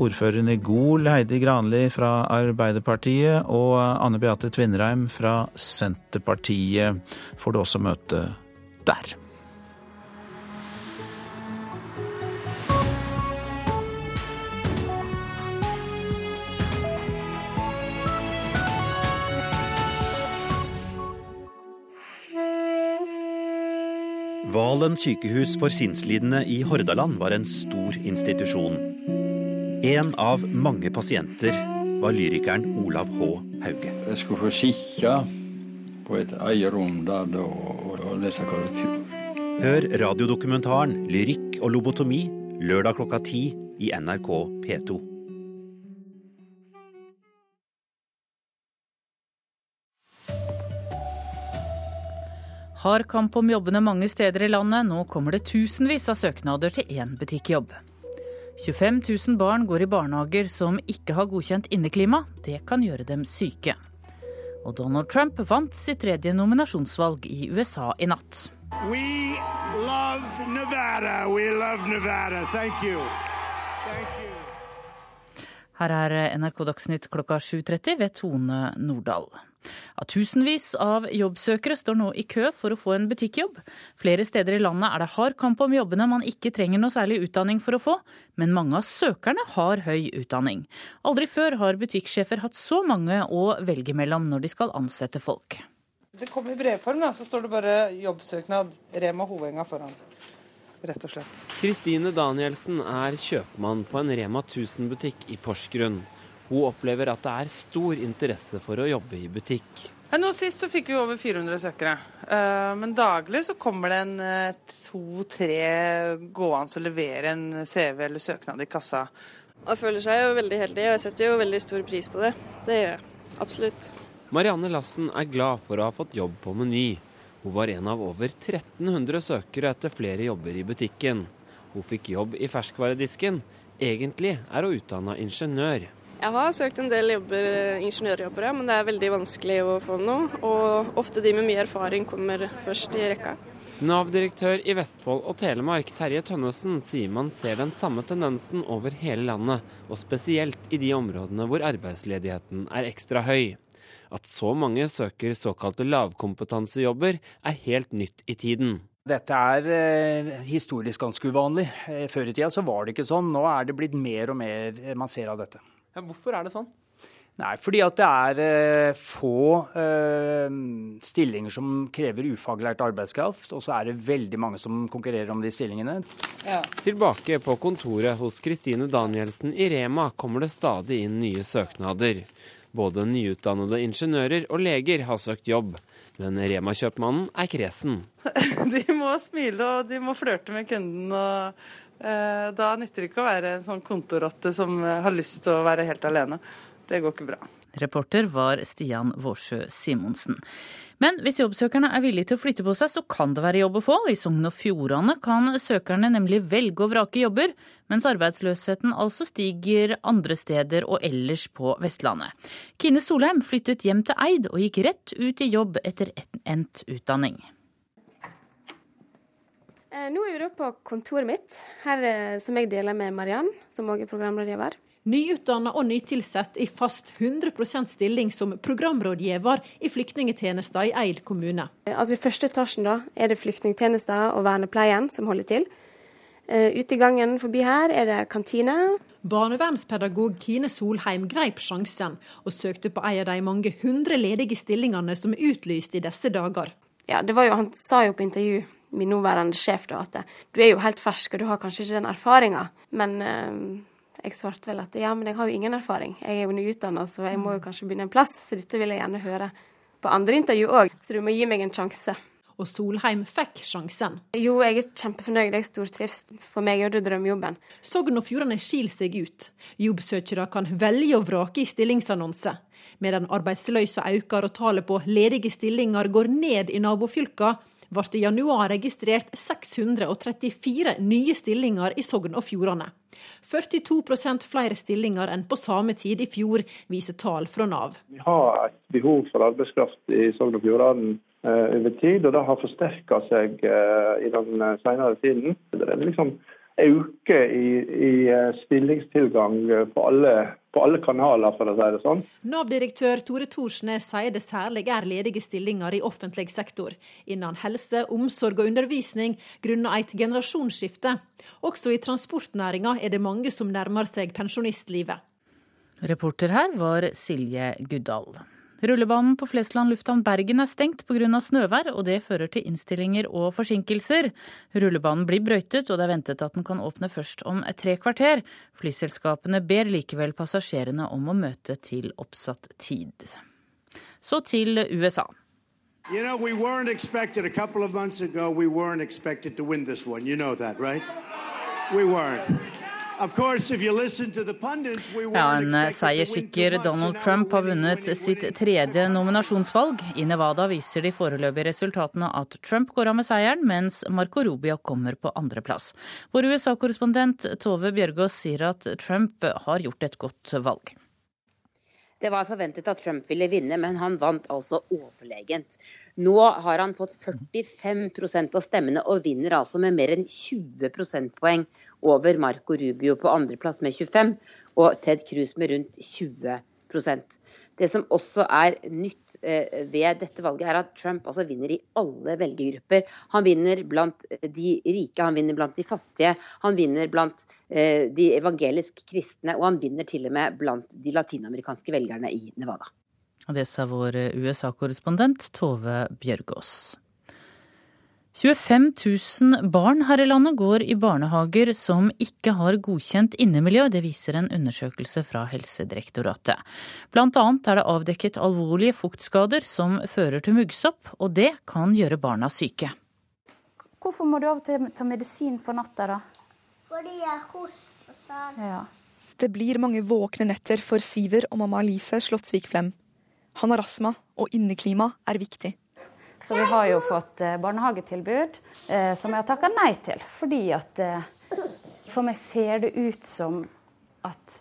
Ordføreren i Gol, Heidi Granli fra Arbeiderpartiet, og Anne Beate Tvinnereim fra Senterpartiet får du også møte der. Valen sykehus for sinnslidende i Hordaland var en stor institusjon. En av mange pasienter var lyrikeren Olav H. Hauge. Jeg skulle få kikke på et eget rom der da, og lese korrektur. Hør radiodokumentaren 'Lyrikk og lobotomi' lørdag klokka ti i NRK P2. Hard kamp om jobbene mange steder i landet. Nå kommer det tusenvis av søknader til én butikkjobb. 25 000 barn går i barnehager som ikke har godkjent inneklima. Det kan gjøre dem syke. Og Donald Trump vant sitt tredje nominasjonsvalg i USA i natt. We love Nevada. We love Nevada. Thank you. Thank you. Her er NRK Dagsnytt klokka 7.30 ved Tone Nordahl. Ja, tusenvis av jobbsøkere står nå i kø for å få en butikkjobb. Flere steder i landet er det hard kamp om jobbene man ikke trenger noe særlig utdanning for å få, men mange av søkerne har høy utdanning. Aldri før har butikksjefer hatt så mange å velge mellom når de skal ansette folk. Det kommer i brevform, da, så står det bare 'jobbsøknad', Rema Hovenga foran. Rett og slett. Kristine Danielsen er kjøpmann på en Rema 1000-butikk i Porsgrunn. Hun opplever at det er stor interesse for å jobbe i butikk. Nå Sist så fikk vi over 400 søkere, men daglig så kommer det en to-tre gående og leverer en CV eller søknad i kassa. Man føler seg jo veldig heldig, og jeg setter jo veldig stor pris på det. Det gjør jeg. Absolutt. Marianne Lassen er glad for å ha fått jobb på Meny. Hun var en av over 1300 søkere etter flere jobber i butikken. Hun fikk jobb i ferskvaredisken. Egentlig er hun utdanna ingeniør. Jeg har søkt en del jobber, ingeniørjobber, men det er veldig vanskelig å få noe. Og ofte de med mye erfaring kommer først i rekka. Nav-direktør i Vestfold og Telemark, Terje Tønnesen, sier man ser den samme tendensen over hele landet, og spesielt i de områdene hvor arbeidsledigheten er ekstra høy. At så mange søker såkalte lavkompetansejobber, er helt nytt i tiden. Dette er eh, historisk ganske uvanlig. Eh, før i tida så var det ikke sånn. Nå er det blitt mer og mer man ser av dette. Ja, hvorfor er det sånn? Nei, fordi at det er eh, få eh, stillinger som krever ufaglært arbeidskraft, og så er det veldig mange som konkurrerer om de stillingene. Ja. Tilbake på kontoret hos Kristine Danielsen i Rema kommer det stadig inn nye søknader. Både nyutdannede ingeniører og leger har søkt jobb, men Rema-kjøpmannen er kresen. De må smile og de må flørte med kunden. og Da nytter det ikke å være en sånn kontorrotte som eh, har lyst til å være helt alene. Det går ikke bra. Reporter var Stian Vårsjø Simonsen. Men hvis jobbsøkerne er villige til å flytte på seg, så kan det være jobb å få. I Sogn og Fjordane kan søkerne nemlig velge og vrake jobber, mens arbeidsløsheten altså stiger andre steder og ellers på Vestlandet. Kine Solheim flyttet hjem til Eid og gikk rett ut i jobb etter endt utdanning. Eh, nå er vi på kontoret mitt, her eh, som jeg deler med Mariann, som også er programrådgiver. Nyutdanna og nytilsatt i fast 100% stilling som programrådgiver i flyktningtjenesten i Eid kommune. Eh, altså I første etasjen da, er det flyktningtjenesten og vernepleien som holder til. Ute i gangen forbi her er det kantine. Barnevernspedagog Kine Solheim greip sjansen, og søkte på en av de mange hundre ledige stillingene som er utlyst i disse dager. Ja, det var jo, Han sa jo på intervju min nåværende sjef da, at du er jo helt fersk og du har kanskje ikke den erfaringa. Men eh, jeg svarte vel at ja, men jeg har jo ingen erfaring. Jeg er jo nyutdanna, så jeg må jo kanskje begynne en plass. Så dette vil jeg gjerne høre på andre intervju òg. Så du må gi meg en sjanse. Og Solheim fikk sjansen. Jo, jeg er kjempefornøyd. Jeg stortrives. For meg er det drømmejobben. Sogn og Fjordane skiller seg ut. Jobbsøkere kan velge og vrake i stillingsannonser. Medan arbeidsløysa øker og tallet på ledige stillinger går ned i nabofylka, ble det i januar registrert 634 nye stillinger i Sogn og Fjordane. 42% flere stillinger enn på samme tid i fjor, viser tall fra Nav. Vi har et behov for arbeidskraft i Sogn og Fjordane Eh, over tid, og det har forsterka seg eh, i den eh, senere tiden. Det er liksom øke i, i stillingstilgang på alle, på alle, kanaler, for å si det sånn. Nav-direktør Tore Thorsnes sier det særlig er ledige stillinger i offentlig sektor. Innen helse, omsorg og undervisning grunnet et generasjonsskifte. Også i transportnæringa er det mange som nærmer seg pensjonistlivet. Reporter her var Silje Guddal. Rullebanen på Flesland lufthavn Bergen er stengt pga. snøvær, og det fører til innstillinger og forsinkelser. Rullebanen blir brøytet, og det er ventet at den kan åpne først om tre kvarter. Flyselskapene ber likevel passasjerene om å møte til oppsatt tid. Så til USA. You know, we weren't expected a couple of months ago. We weren't expected to win this one. You. Ja, En seierssikker Donald Trump har vunnet sitt tredje nominasjonsvalg. I Nevada viser de foreløpige resultatene at Trump går av med seieren, mens Marco Rubio kommer på andreplass. Vår USA-korrespondent Tove Bjørgaas sier at Trump har gjort et godt valg. Det var forventet at Trump ville vinne, men han vant altså overlegent. Nå har han fått 45% av stemmene og vinner altså med mer enn 20 prosentpoeng over Marco Rubio på andreplass med 25 og Ted Cruz med rundt 20 det som også er nytt eh, ved dette valget, er at Trump altså vinner i alle velgergrupper. Han vinner blant de rike, han vinner blant de fattige, han vinner blant eh, de evangelisk kristne, og han vinner til og med blant de latinamerikanske velgerne i Nevada. Det sa vår USA-korrespondent Tove Bjørgaas. 25 000 barn her i landet går i barnehager som ikke har godkjent innemiljø. Det viser en undersøkelse fra Helsedirektoratet. Blant annet er det avdekket alvorlige fuktskader som fører til muggsopp, og det kan gjøre barna syke. Hvorfor må du av og til ta medisin på natta, da? Fordi jeg hoster og sånn. Ja. Det blir mange våkne netter for Siver og mamma Alice Slottsvik Flem. Han har astma, og inneklima er viktig. Så vi har jo fått eh, barnehagetilbud eh, som jeg har takka nei til. Fordi at eh, for meg ser det ut som at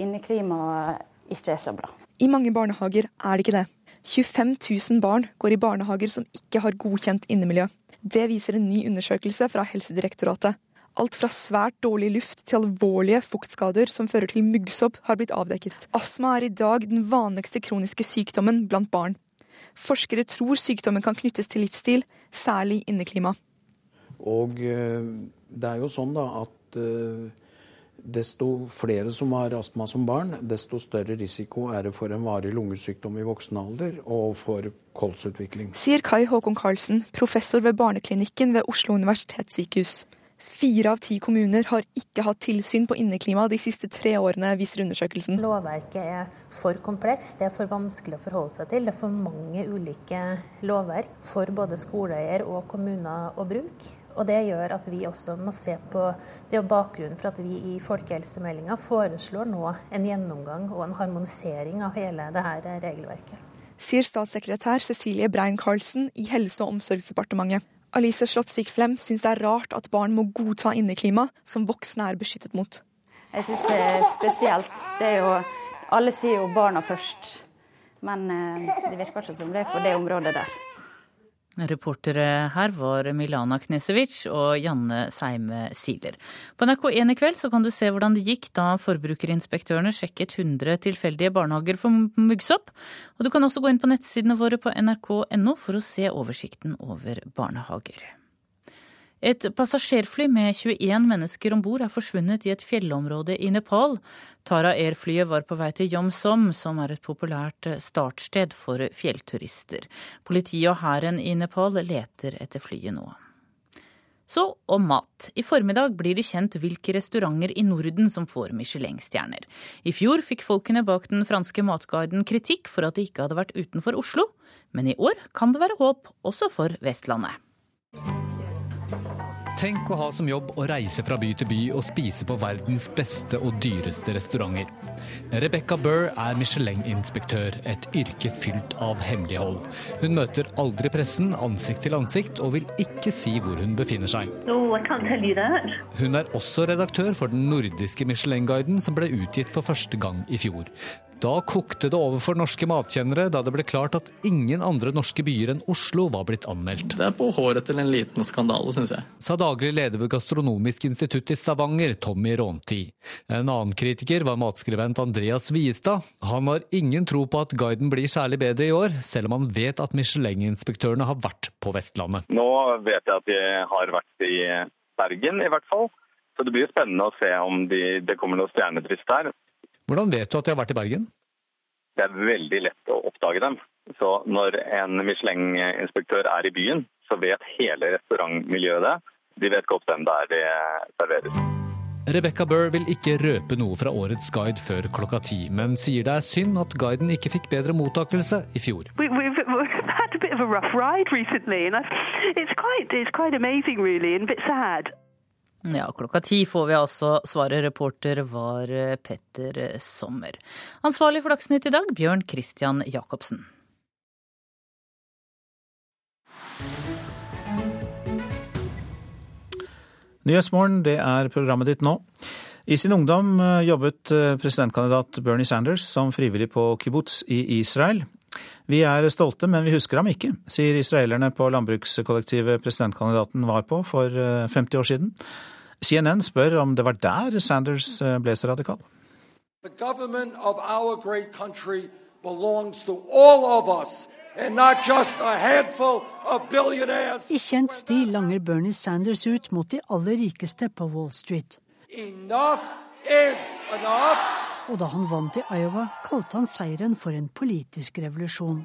inneklimaet ikke er så bra. I mange barnehager er det ikke det. 25 000 barn går i barnehager som ikke har godkjent innemiljø. Det viser en ny undersøkelse fra Helsedirektoratet. Alt fra svært dårlig luft til alvorlige fuktskader som fører til muggsopp, har blitt avdekket. Astma er i dag den vanligste kroniske sykdommen blant barn. Forskere tror sykdommen kan knyttes til livsstil, særlig inneklima. Og eh, det er jo sånn da at eh, desto flere som har astma som barn, desto større risiko er det for en varig lungesykdom i voksen alder og for kolsutvikling. Sier Kai Håkon Karlsen, professor ved barneklinikken ved Oslo universitetssykehus. Fire av ti kommuner har ikke hatt tilsyn på inneklima de siste tre årene, viser undersøkelsen. Lovverket er for komplekst, det er for vanskelig å forholde seg til. Det er for mange ulike lovverk for både skoleeier og kommuner å bruke. Og Det gjør at vi også må se på Det er bakgrunnen for at vi i folkehelsemeldinga foreslår nå en gjennomgang og en harmonisering av hele dette regelverket. Sier statssekretær Cecilie Brein-Karlsen i Helse- og omsorgsdepartementet. Alice Slottsvik Flem syns det er rart at barn må godta inneklima som voksne er beskyttet mot. Jeg syns det er spesielt. Det er jo, alle sier jo barna først, men eh, det virker ikke som det er på det området der. Reportere her var Milana Knesevic og Janne Seime Siler. På NRK1 i kveld så kan du se hvordan det gikk da forbrukerinspektørene sjekket 100 tilfeldige barnehager for muggsopp. Og du kan også gå inn på nettsidene våre på nrk.no for å se oversikten over barnehager. Et passasjerfly med 21 mennesker om bord er forsvunnet i et fjellområde i Nepal. Tara Air-flyet var på vei til Jomsom, som er et populært startsted for fjellturister. Politiet og hæren i Nepal leter etter flyet nå. Så om mat. I formiddag blir det kjent hvilke restauranter i Norden som får Michelin-stjerner. I fjor fikk folkene bak den franske matguiden kritikk for at de ikke hadde vært utenfor Oslo, men i år kan det være håp også for Vestlandet. Tenk å ha som jobb å reise fra by til by og spise på verdens beste og dyreste restauranter. Rebecca Burr er Michelin-inspektør, et yrke fylt av hemmelighold. Hun møter aldri pressen ansikt til ansikt, og vil ikke si hvor hun befinner seg. Oh, hun er også redaktør for den nordiske Michelin-guiden, som ble utgitt for første gang i fjor. Da kokte det over for norske matkjennere da det ble klart at ingen andre norske byer enn Oslo var blitt anmeldt. Det er på håret til en liten skandale, syns jeg. Sa daglig leder ved Gastronomisk institutt i Stavanger, Tommy Rånti. En annen kritiker var matskribent Andreas Viestad. Han har ingen tro på at guiden blir særlig bedre i år, selv om han vet at Michelin-inspektørene har vært på Vestlandet. Nå vet jeg at de har vært i Bergen, i hvert fall. Så det blir spennende å se om de, det kommer noe stjernetrist der. Hvordan vet du at de har vært i Bergen? Det er veldig lett å oppdage dem. Så når en Michelin-inspektør er i byen, så vet hele restaurantmiljøet det. De vet godt hvem det er det serveres. Rebecca Burr vil ikke røpe noe fra årets guide før klokka ti, men sier det er synd at guiden ikke fikk bedre mottakelse i fjor. We, we've, we've had a bit of a rough ride recently, and it's quite, it's quite amazing, really, and a bit sad. Ja, klokka ti får vi altså svaret. Reporter var eh, Petter Sommer. Ansvarlig for Dagsnytt i dag, Bjørn Christian Jacobsen. Nyhetsmorgen, det er programmet ditt nå. I sin ungdom eh, jobbet eh, presidentkandidat Bernie Sanders som frivillig på kibbutz i Israel. Vi er stolte, men vi husker ham ikke, sier israelerne på landbrukskollektivet presidentkandidaten var på for 50 eh, år siden. CNN spør om det var der Sanders eh, ble så radikal. I kjent stil langer Bernie Sanders ut mot de aller rikeste på Wall Street. Enough is enough. Og da han vant i Iowa, kalte han seieren for en politisk revolusjon.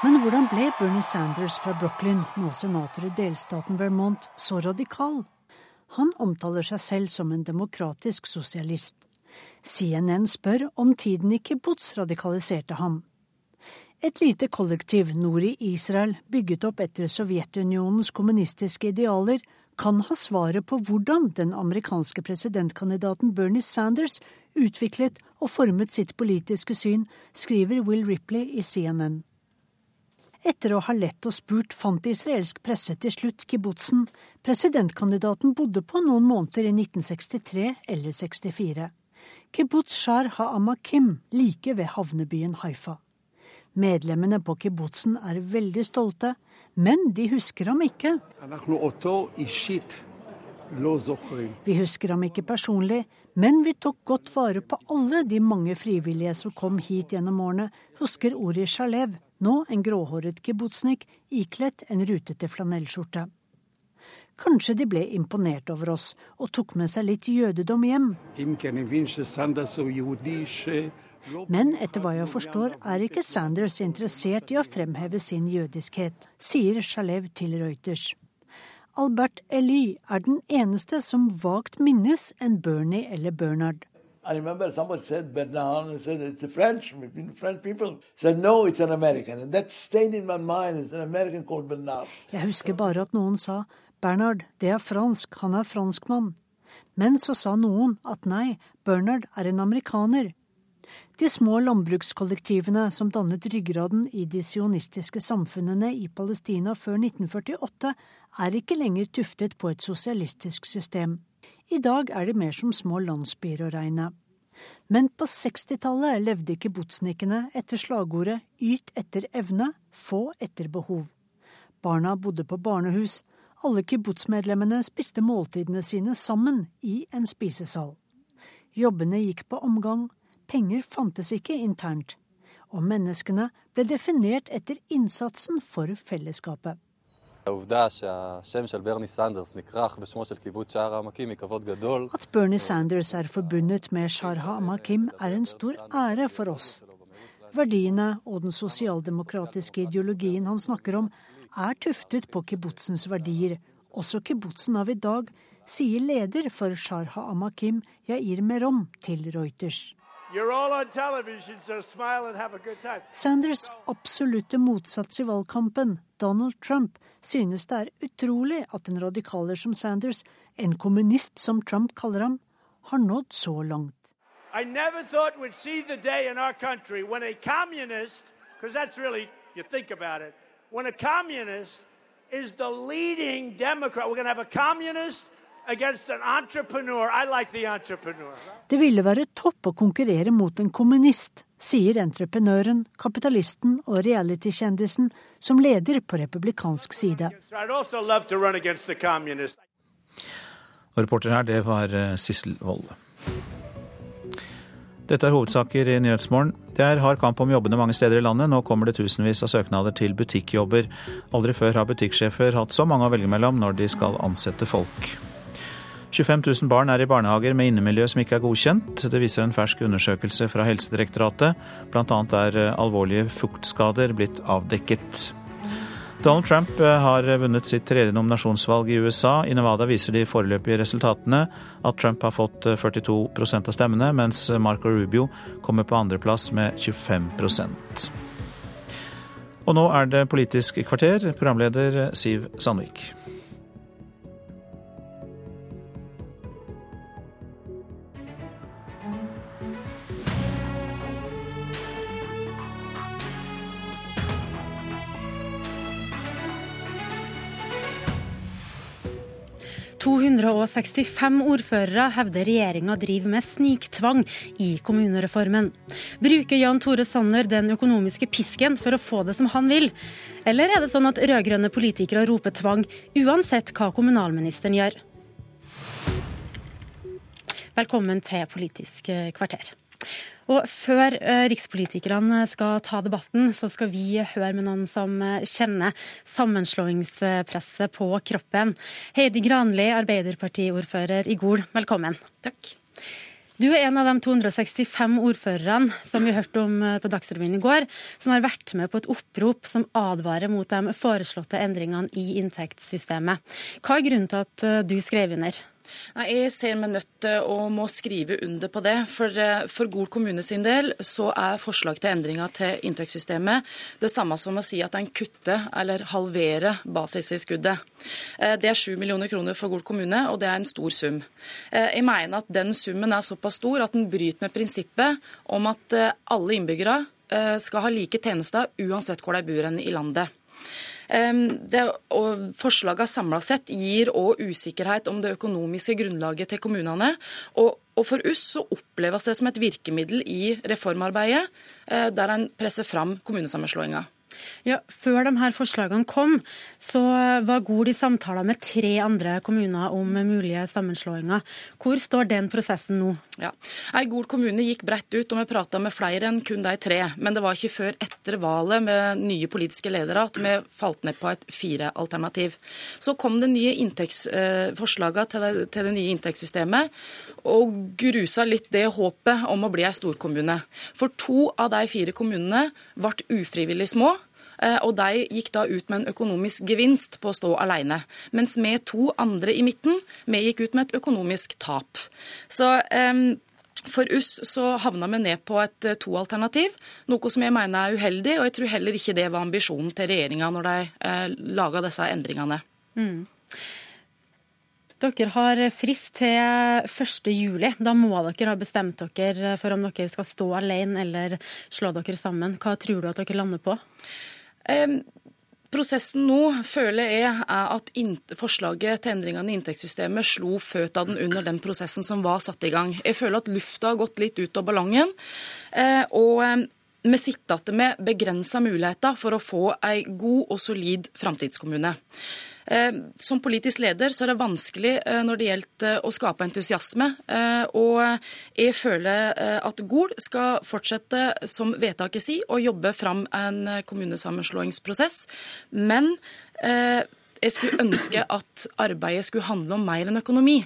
Men hvordan ble Bernie Sanders fra Brooklyn, nå senator i delstaten Vermont, så radikal? Han omtaler seg selv som en demokratisk sosialist. CNN spør om tiden i kibbutz radikaliserte ham. Et lite kollektiv nord i Israel, bygget opp etter Sovjetunionens kommunistiske idealer, kan ha svaret på hvordan den amerikanske presidentkandidaten Bernie Sanders utviklet og formet sitt politiske syn, skriver Will Ripley i CNN. Etter å ha lett og spurt fant israelsk presse til slutt kibbutzen presidentkandidaten bodde på noen måneder i 1963 eller 64. Kibbutz Shar HaAmakim like ved havnebyen Haifa. Medlemmene på kibbutzen er veldig stolte, men de husker ham ikke. Vi husker ham ikke personlig, men vi tok godt vare på alle de mange frivillige som kom hit gjennom årene, husker Ori Shalev, nå en gråhåret kibbutznik ikledt en rutete flanellskjorte. Kanskje de ble imponert over oss og tok med seg litt jødedom hjem. Men etter hva jeg forstår, er ikke Sanders interessert i å fremheve sin jødiskhet, sier Shalev til Reuters. Albert Eli er den eneste som vagt minnes en Bernie eller Bernard. I remember somebody said Bernard, said it's a French, French people. Said no, it's an American. And that stayed in my mind. It's an American called Bernard. Jeg husker bare at noen sa Bernard, det er fransk, han er franskmann. Men så sa noen at nei, Bernard er en amerikaner. De små landbrukskollektivene som dannet ryggraden i de sionistiske samfunnene i Palestina før 1948, er ikke lenger tuftet på et sosialistisk system. I dag er de mer som små landsbyer å regne. Men på 60-tallet levde kibbutznikene etter slagordet yt etter evne, få etter behov. Barna bodde på barnehus, alle kibbutzmedlemmene spiste måltidene sine sammen i en spisesal. Jobbene gikk på omgang, penger fantes ikke internt, og menneskene ble definert etter innsatsen for fellesskapet. At Bernie Sanders er forbundet med Sharha Amakim er en stor ære for oss. Verdiene og den sosialdemokratiske ideologien han snakker om, er tuftet på kibbutzens verdier, også kibbutzen av i dag, sier leder for Sharha Amakim, Yair Merom, til Reuters. Sanders absolutte motsats i valgkampen, Donald Trump, synes det er utrolig at en radikaler som Sanders, en kommunist som Trump kaller ham, har nådd så langt. I never thought we'd see the day in our country when a communist, because that's really, you think about it, when a communist is the leading Democrat. We're going to have a communist against an entrepreneur. I like. Det ville være topp å konkurrere mot en kommunist, sier entreprenøren, kapitalisten og reality-kjendisen som leder på republikansk side. Og reporter her, det var eh, Sissel Wold. Dette er hovedsaker i Nyhetsmorgen. Det er hard kamp om jobbene mange steder i landet. Nå kommer det tusenvis av søknader til butikkjobber. Aldri før har butikksjefer hatt så mange å velge mellom når de skal ansette folk. 25 000 barn er i barnehager med innemiljø som ikke er godkjent. Det viser en fersk undersøkelse fra Helsedirektoratet. Blant annet er alvorlige fuktskader blitt avdekket. Donald Trump eh, har vunnet sitt tredje nominasjonsvalg i USA. I Nevada viser de foreløpige resultatene at Trump har fått 42 eh, av stemmene, mens Marco Rubio kommer på andreplass med 25% Og nå er det Politisk kvarter, programleder Siv Sandvik. 265 ordførere hevder regjeringa driver med sniktvang i kommunereformen. Bruker Jan Tore Sanner den økonomiske pisken for å få det som han vil? Eller er det sånn at rød-grønne politikere roper tvang uansett hva kommunalministeren gjør? Velkommen til Politisk kvarter. Og før eh, rikspolitikerne skal ta debatten, så skal vi høre med noen som eh, kjenner sammenslåingspresset på kroppen. Heidi Granli, Arbeiderpartiordfører i Gol, velkommen. Takk. Du er en av de 265 ordførerne som vi hørte om eh, på Dagsrevyen i går, som har vært med på et opprop som advarer mot de foreslåtte endringene i inntektssystemet. Hva er grunnen til at du skrev under? Nei, Jeg ser meg nødt til å må skrive under på det. For, eh, for Gol kommune sin del så er forslag til endringer til inntektssystemet det samme som å si at en kutter eller halverer basistilskuddet. Eh, det er 7 millioner kroner for Gol kommune, og det er en stor sum. Eh, jeg mener at den summen er såpass stor at den bryter med prinsippet om at alle innbyggere skal ha like tjenester uansett hvor de bor i landet. Det, og Forslagene samla sett gir òg usikkerhet om det økonomiske grunnlaget til kommunene. Og, og For oss så oppleves det som et virkemiddel i reformarbeidet, eh, der en presser fram kommunesammenslåinga. Ja, Før de her forslagene kom, så var Gol i samtaler med tre andre kommuner om mulige sammenslåinger. Hvor står den prosessen nå? Ja, Ei Gol kommune gikk bredt ut, og vi prata med flere enn kun de tre. Men det var ikke før etter valget med nye politiske ledere at vi falt ned på et fire-alternativ. Så kom det nye inntektsforslagene til, det, til det nye inntektssystemet, og grusa litt det håpet om å bli ei storkommune. For to av de fire kommunene ble ufrivillig små. Eh, og de gikk da ut med en økonomisk gevinst på å stå alene. Mens vi to andre i midten, vi gikk ut med et økonomisk tap. Så for oss så havna vi ned på et eh, to-alternativ, noe som jeg mener er uheldig. Og jeg tror heller ikke det var ambisjonen til regjeringa når de eh, laga disse endringene. Mm. Dere har frist til 1. juli. Da må dere ha bestemt dere for om dere skal stå alene eller slå dere sammen. Hva tror du at dere lander på? Prosessen nå føler jeg er at forslaget til endringene i inntektssystemet slo føttene under den prosessen som var satt i gang. Jeg føler at lufta har gått litt ut av ballongen. Eh, og vi sitter igjen med begrensa muligheter for å få en god og solid framtidskommune. Eh, som politisk leder så er det vanskelig eh, når det gjelder eh, å skape entusiasme. Og jeg føler at Gol skal fortsette, som vedtaket sier, å jobbe fram en kommunesammenslåingsprosess. Men jeg skulle ønske at arbeidet skulle handle om mer enn økonomi.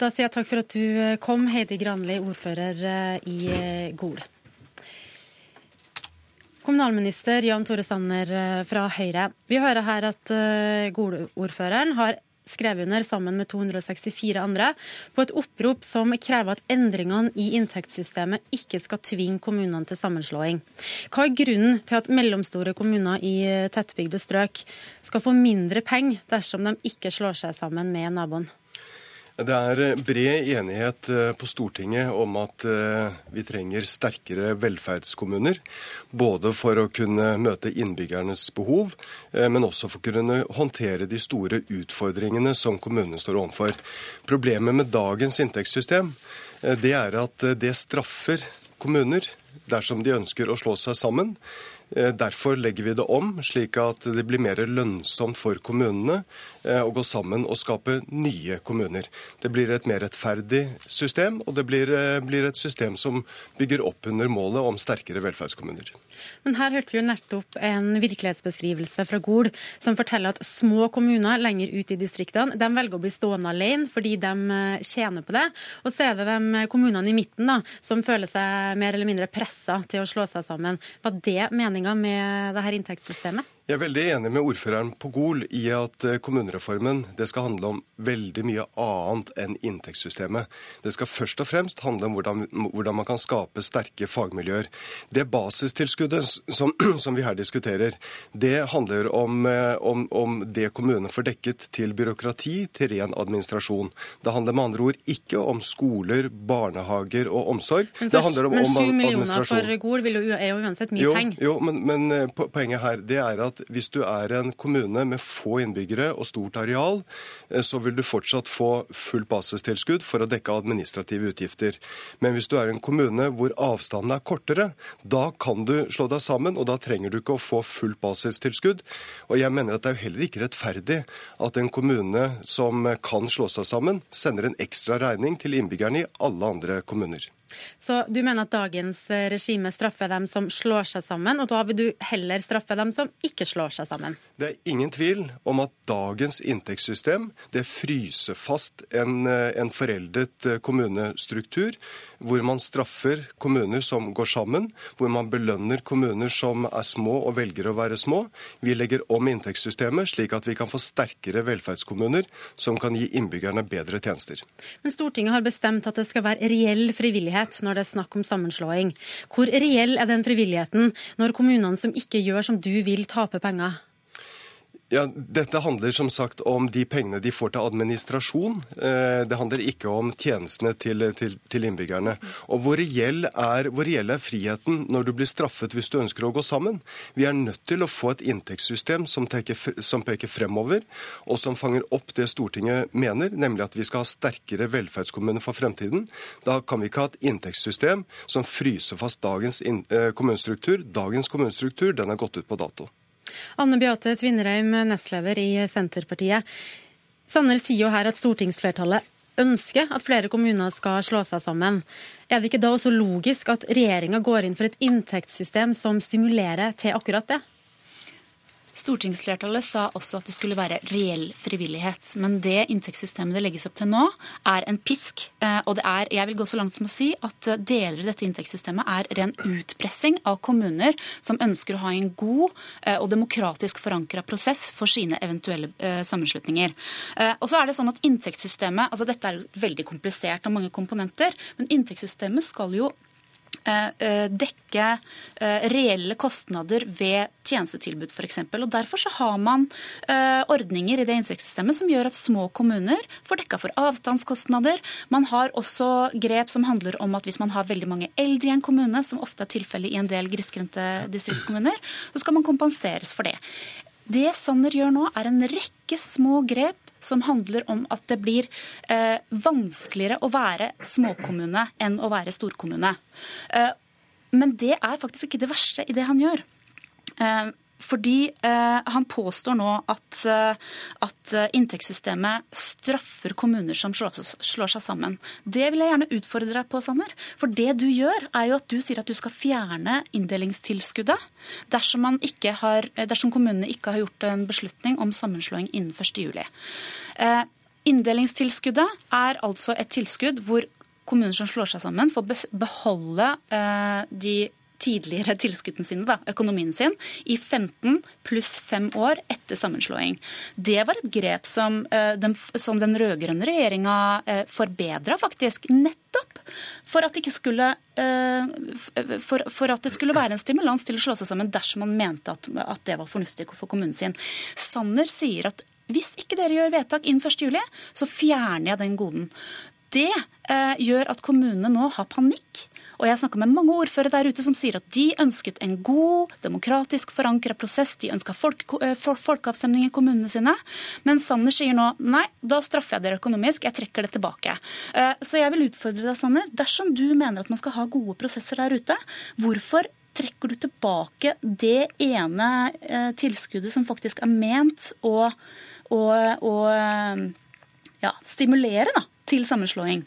Da sier jeg takk for at du kom, Heidi Granli, ordfører i Gol. Kommunalminister Jan Tore Sanner eh, fra Høyre. Vi hører her at uh, Gol-ordføreren har skrevet under sammen med 264 andre på et opprop som krever at endringene i inntektssystemet ikke skal tvinge kommunene til sammenslåing. Hva er grunnen til at mellomstore kommuner i tettbygde strøk skal få mindre penger dersom de ikke slår seg sammen med naboen? Det er eh, bred enighet eh, på Stortinget om at eh, vi trenger sterkere velferdskommuner. Både for å kunne møte innbyggernes behov, men også for å kunne håndtere de store utfordringene som kommunene står overfor. Problemet med dagens inntektssystem det er at det straffer kommuner dersom de ønsker å slå seg sammen. Derfor legger vi det om, slik at det blir mer lønnsomt for kommunene Eh, å gå sammen og skape nye kommuner. Det blir et mer rettferdig system, og det blir, eh, blir et system som bygger opp under målet om sterkere velferdskommuner. Men her hørte vi jo nettopp en virkelighetsbeskrivelse fra Gol som forteller at små kommuner lenger ut i distriktene de velger å bli stående alene fordi de eh, tjener på det. Og så er det de kommunene i midten da, som føler seg mer eller mindre pressa til å slå seg sammen. Var det meninga med dette inntektssystemet? Jeg er veldig enig med ordføreren på Gol i at eh, kommunereformen det skal handle om veldig mye annet enn inntektssystemet. Det skal først og fremst handle om hvordan, hvordan man kan skape sterke fagmiljøer. Det basistilskuddet som, som vi her diskuterer, det handler om, eh, om, om, det kommunene får dekket til byråkrati, til ren administrasjon. Det handler med andre ord ikke om skoler, barnehager og omsorg. Men, syv det handler om, men 7 millioner for Gol er jo uansett mye penger. Jo, men, men men, poenget her det er at hvis du er en kommune med få innbyggere og stort areal, eh, så vil du fortsatt få fullt basistilskudd for å dekke administrative utgifter. Men hvis du er en kommune hvor avstanden er kortere, da kan du slå deg sammen, og da trenger du ikke å få fullt basistilskudd. Og jeg mener at det er jo heller ikke rettferdig at en kommune som kan slå seg sammen, sender en ekstra regning til innbyggerne i alle andre kommuner. Så du mener at dagens eh, regime straffer dem som slår seg sammen, og da vil du heller straffe dem som ikke slår seg sammen? Det er ingen tvil om at dagens inntektssystem det fryser fast en, en foreldet kommunestruktur hvor man straffer kommuner som går sammen, hvor man belønner kommuner som er små og velger å være små. Vi legger om inntektssystemet slik at vi kan få sterkere velferdskommuner som kan gi innbyggerne bedre tjenester. Men Stortinget har bestemt at det skal være reell frivillighet når det er snakk om sammenslåing. Hvor reell er den frivilligheten når kommunene som ikke gjør som du vil, taper penger? Ja, Dette handler som sagt om de pengene de får til administrasjon. Eh, det handler ikke om tjenestene til, til, til innbyggerne. Og hvor reell, er, hvor reell, er, friheten når du blir straffet hvis du ønsker å gå sammen? Vi er nødt til å få et inntektssystem som, teker, som peker fremover, og som fanger opp det Stortinget mener, nemlig at vi skal ha sterkere velferdskommuner for fremtiden. Da kan vi ikke ha et inntektssystem som fryser fast dagens eh, kommunestruktur. Dagens kommunestruktur den er gått ut på dato. Anne Beate Tvinnereim, nestleder i Senterpartiet. Sanner sier jo her at stortingsflertallet ønsker at flere kommuner skal slå seg sammen. Er det ikke da også logisk at regjeringa går inn for et inntektssystem som stimulerer til akkurat det? Stortingsflertallet sa også at det skulle være reell frivillighet. Men det inntektssystemet det legges opp til nå, er en pisk. Eh, og det er, jeg vil gå så langt som å si at deler av dette inntektssystemet er ren utpressing av kommuner som ønsker å ha en god eh, og demokratisk forankra prosess for sine eventuelle eh, sammenslutninger. Og så er det sånn at inntektssystemet, altså Dette er veldig komplisert og mange komponenter, men inntektssystemet skal jo Eh, eh, dekke eh, reelle kostnader ved tjenestetilbud f.eks. Derfor så har man ordninger i det inntektssystemet som gjør at små kommuner får dekka for avstandskostnader. Man har også grep som handler om at hvis man har veldig mange eldre i en kommune, som ofte er tilfellet i en del grisgrendte distriktskommuner, så skal man kompenseres for det. Det Sanner gjør nå, er en rekke små grep som handler om at det blir eh, vanskeligere å være småkommune enn å være storkommune. Eh, men det er faktisk ikke det verste i det han gjør. Eh, fordi eh, han påstår nå at, eh, at, eh, inntektssystemet straffer kommuner som slår, slår, seg sammen. Det vil jeg gjerne utfordre deg på, Sanner. For det du gjør, er jo at du sier at du skal fjerne inndelingstilskuddet dersom, har, dersom kommunene ikke har gjort en beslutning om sammenslåing innen 1.7. Eh, inndelingstilskuddet er altså et tilskudd hvor kommuner som slår seg sammen, får beholde eh, de tidligere tilskuddene sine, da, økonomien sin, i 15 pluss 5 år etter sammenslåing. Det var et grep som eh, den, som den rød-grønne regjeringa eh, forbedra, faktisk. Nettopp for at, skulle, eh, for, for at, det skulle være en stimulans til å slå seg sammen dersom man mente at, at det var fornuftig for kommunen sin. Sanner sier at hvis ikke dere gjør vedtak innen 1.7, så fjerner jeg den goden. Det eh, gjør at kommunene nå har panikk og jeg snakka med mange ordførere der ute som sier at de ønsket en god, demokratisk forankra prosess. De ønska folk, eh, folkeavstemning i kommunene sine. Men Sanner sier nå nei, da straffer jeg dere økonomisk. Jeg trekker det tilbake. Eh, så jeg vil utfordre deg, Sanner. Dersom du mener at man skal ha gode prosesser der ute, hvorfor trekker du tilbake det ene eh, tilskuddet som faktisk er ment å, å, å ja, stimulere da, til sammenslåing?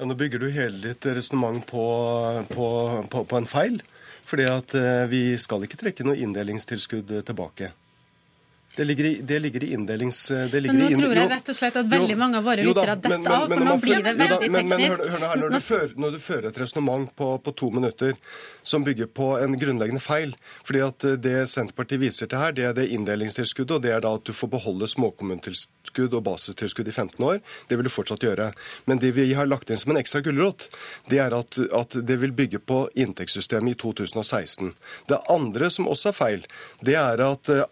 Ja, nå bygger du hele ditt resonnement på, på, på, på, en feil. Fordi at eh, vi skal ikke trekke noe inndelingstilskudd tilbake. Det ligger i, det ligger i inndelings... men nå tror jeg rett og slett at veldig mange av våre lyttere har dette av, for nå blir det veldig teknisk. Men, hør, hør her, når, du fører, når, du fører, et resonnement på, på, to minutter som bygger på en grunnleggende feil fordi at eh, Det Senterpartiet viser til her, det er det inndelingstilskuddet, og det er da at du får beholde småkommunetilskudd og basistilskudd i 15 år. Det vil du fortsatt gjøre. Men det vi har lagt inn som en ekstra gulrot, det er at, at det vil bygge på inntektssystemet i 2016. Det andre som også er feil, det er at eh,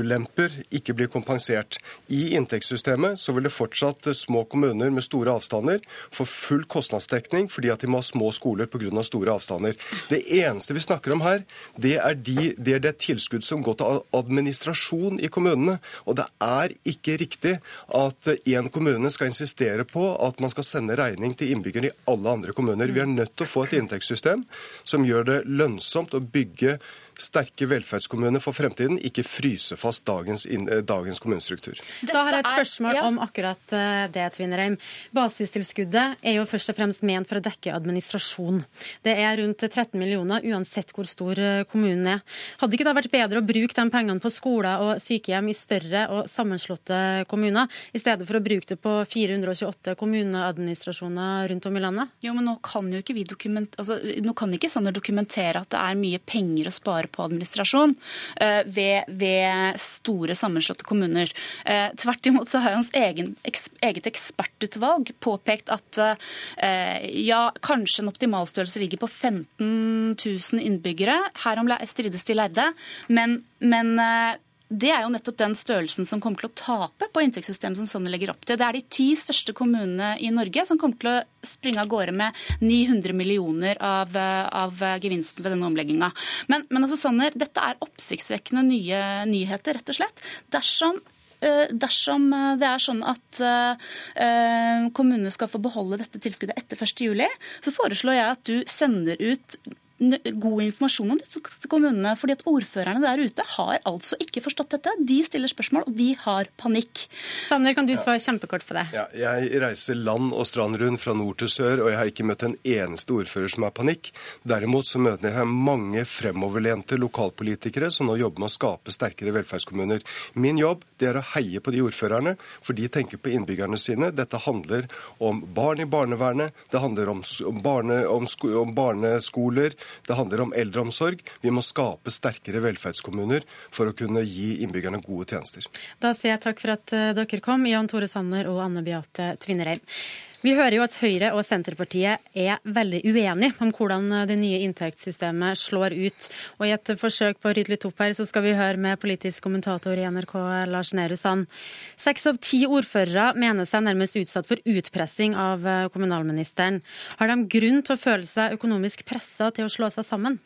avstandsulemper ikke blir kompensert. I inntektssystemet så vil det fortsatt eh, små kommuner med store avstander få full kostnadsdekning fordi at de må ha små skoler pga. store avstander. Det eneste vi snakker om her, det er, de, det er det tilskudd som går til administrasjon i kommunene. Og det er ikke riktig at én kommune skal insistere på at man skal sende regning til innbyggerne i alle andre kommuner. Vi er nødt til å få et inntektssystem som gjør det lønnsomt å bygge sterke velferdskommuner for fremtiden, ikke fryse fast dagens, dagens kommunestruktur. Da har jeg et spørsmål om akkurat det, Tvinnereim. Basistilskuddet er jo først og fremst ment for å dekke administrasjon. Det er rundt 13 millioner uansett hvor stor kommunen er. Hadde ikke det vært bedre å bruke de pengene på skoler og sykehjem i større og sammenslåtte kommuner, i stedet for å bruke det på 428 kommuneadministrasjoner rundt om i landet? Jo, men nå kan jo ikke vi dokument... Altså, nå kan ikke Sanner dokumentere at det er mye penger å spare på administrasjon uh, ved, ved, store sammenslåtte kommuner. Uh, tvert imot så har hans egen, eget ekspertutvalg påpekt at uh, ja, kanskje en optimalstørrelse ligger på 15 000 innbyggere. Herom strides de lærde. Men, men det er jo nettopp den størrelsen som kommer til å tape på inntektssystemet som Sanner legger opp til. Det er de ti største kommunene i Norge som kommer til å springe av gårde med 900 millioner av, av gevinsten ved denne omlegginga. Men, men altså, Sanner, dette er oppsiktsvekkende nye nyheter, rett og slett. Dersom eh, Dersom det er sånn at uh, kommunene skal få beholde dette tilskuddet etter 1.7, så foreslår jeg at du sender ut god informasjon om dette til kommunene. fordi at Ordførerne der ute har altså ikke forstått dette. De stiller spørsmål, og de har panikk. Sander, kan du svare ja. kjempekort for det? Ja, jeg reiser land og strand rundt fra nord til sør, og jeg har ikke møtt en eneste ordfører som har panikk. Derimot så møter jeg mange fremoverlente lokalpolitikere som nå jobber med å skape sterkere velferdskommuner. Min jobb det er å heie på de ordførerne, for de tenker på innbyggerne sine. Dette handler om barn i barnevernet, det handler om, barne, om, sko, om barneskoler, det handler om eldreomsorg. Vi må skape sterkere velferdskommuner for å kunne gi innbyggerne gode tjenester. Da sier jeg takk for at eh, dere kom, Jan Tore Sanner og Anne Beate Tvinnereim. Vi hører jo at Høyre og Senterpartiet er veldig uenige om hvordan det nye inntektssystemet slår ut. Og I et forsøk på å rydde litt opp her, så skal vi høre med politisk kommentator i NRK, Lars Nehru Sand. Seks av ti ordførere mener seg nærmest utsatt for utpressing av kommunalministeren. Har de grunn til å føle seg økonomisk pressa til å slå seg sammen?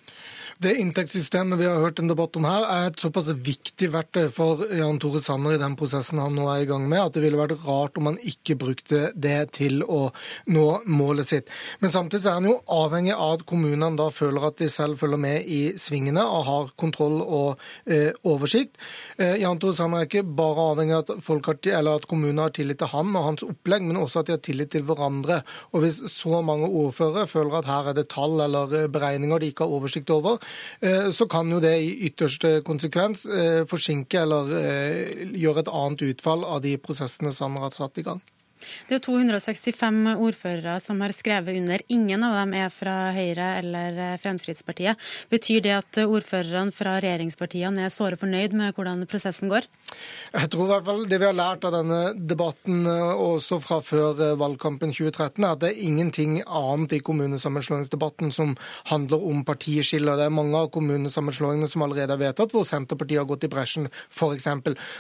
Det inntektssystemet vi har hørt en debatt om her, er et såpass viktig verktøy for Jan Tore Sanner i den prosessen han nå er i gang med, at det ville vært rart om han ikke brukte det til å nå målet sitt. Men samtidig er han jo avhengig av at kommunene da føler at de selv følger med i svingene og har kontroll og eh, oversikt. Eh, Jan Tore Sanner er ikke bare avhengig av at, har, at kommunene har tillit til han og hans opplegg, men også at de har tillit til hverandre. Og Hvis så mange ordførere føler at her er det tall eller eh, beregninger de ikke har oversikt over, så kan jo det i ytterste konsekvens eh, forsinke eller eh, gjøre et annet utfall av de prosessene Sanner har satt i gang. Det er 265 ordførere som har skrevet under. Ingen av dem er fra Høyre eller Fremskrittspartiet. Betyr det at ordførerne fra regjeringspartiene er såre fornøyd med hvordan prosessen går? Jeg tror i hvert fall det vi har lært av denne debatten også fra før valgkampen 2013, er at det er ingenting annet i kommunesammenslåingsdebatten som handler om partiskiller. Det er mange av kommunesammenslåingene som allerede er vedtatt, hvor Senterpartiet har gått i bresjen, f.eks.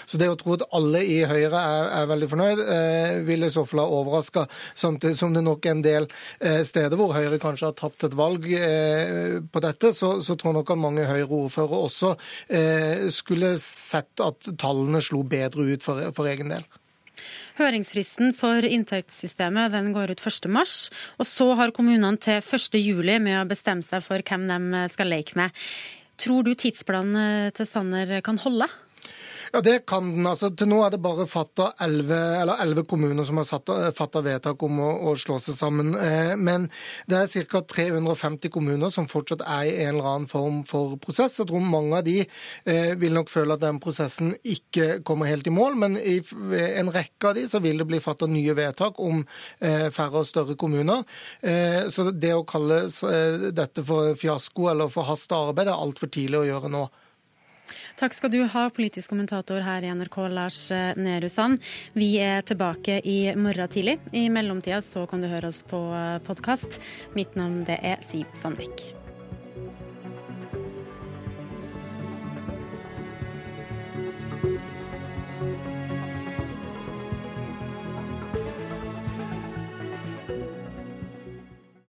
Så det å tro at alle i Høyre er, er veldig fornøyd, eh, vil så fall har overraska, som det nok er en del eh, steder hvor Høyre kanskje har tatt et valg eh, på dette, så, så tror jeg nok at mange Høyre-ordførere også eh, skulle sett at tallene slo bedre ut for, for egen del. Høringsfristen for inntektssystemet den går ut 1.3, og så har kommunene til 1.7 med å bestemme seg for hvem de skal leke med. Tror du tidsplanen til Sanner kan holde? Ja, det kan den. altså Til nå er det bare fatta 11, kommuner som har fatta vedtak om å, å, slå seg sammen. Eh, men det er ca. 350 kommuner som fortsatt er i en eller annen form for prosess. Jeg tror mange av de eh, vil nok føle at den prosessen ikke kommer helt i mål, men i en rekke av de så vil det bli fatta nye vedtak om eh, færre og større kommuner. Så det å kalle dette for fiasko eller forhasta arbeid er altfor tidlig å gjøre nå. Takk skal du ha, politisk kommentator her i NRK, Lars Nehru Sand. Vi er tilbake i morgen tidlig. I mellomtida så kan du høre oss på podkast. Mitt navn det er Siv Sandvik.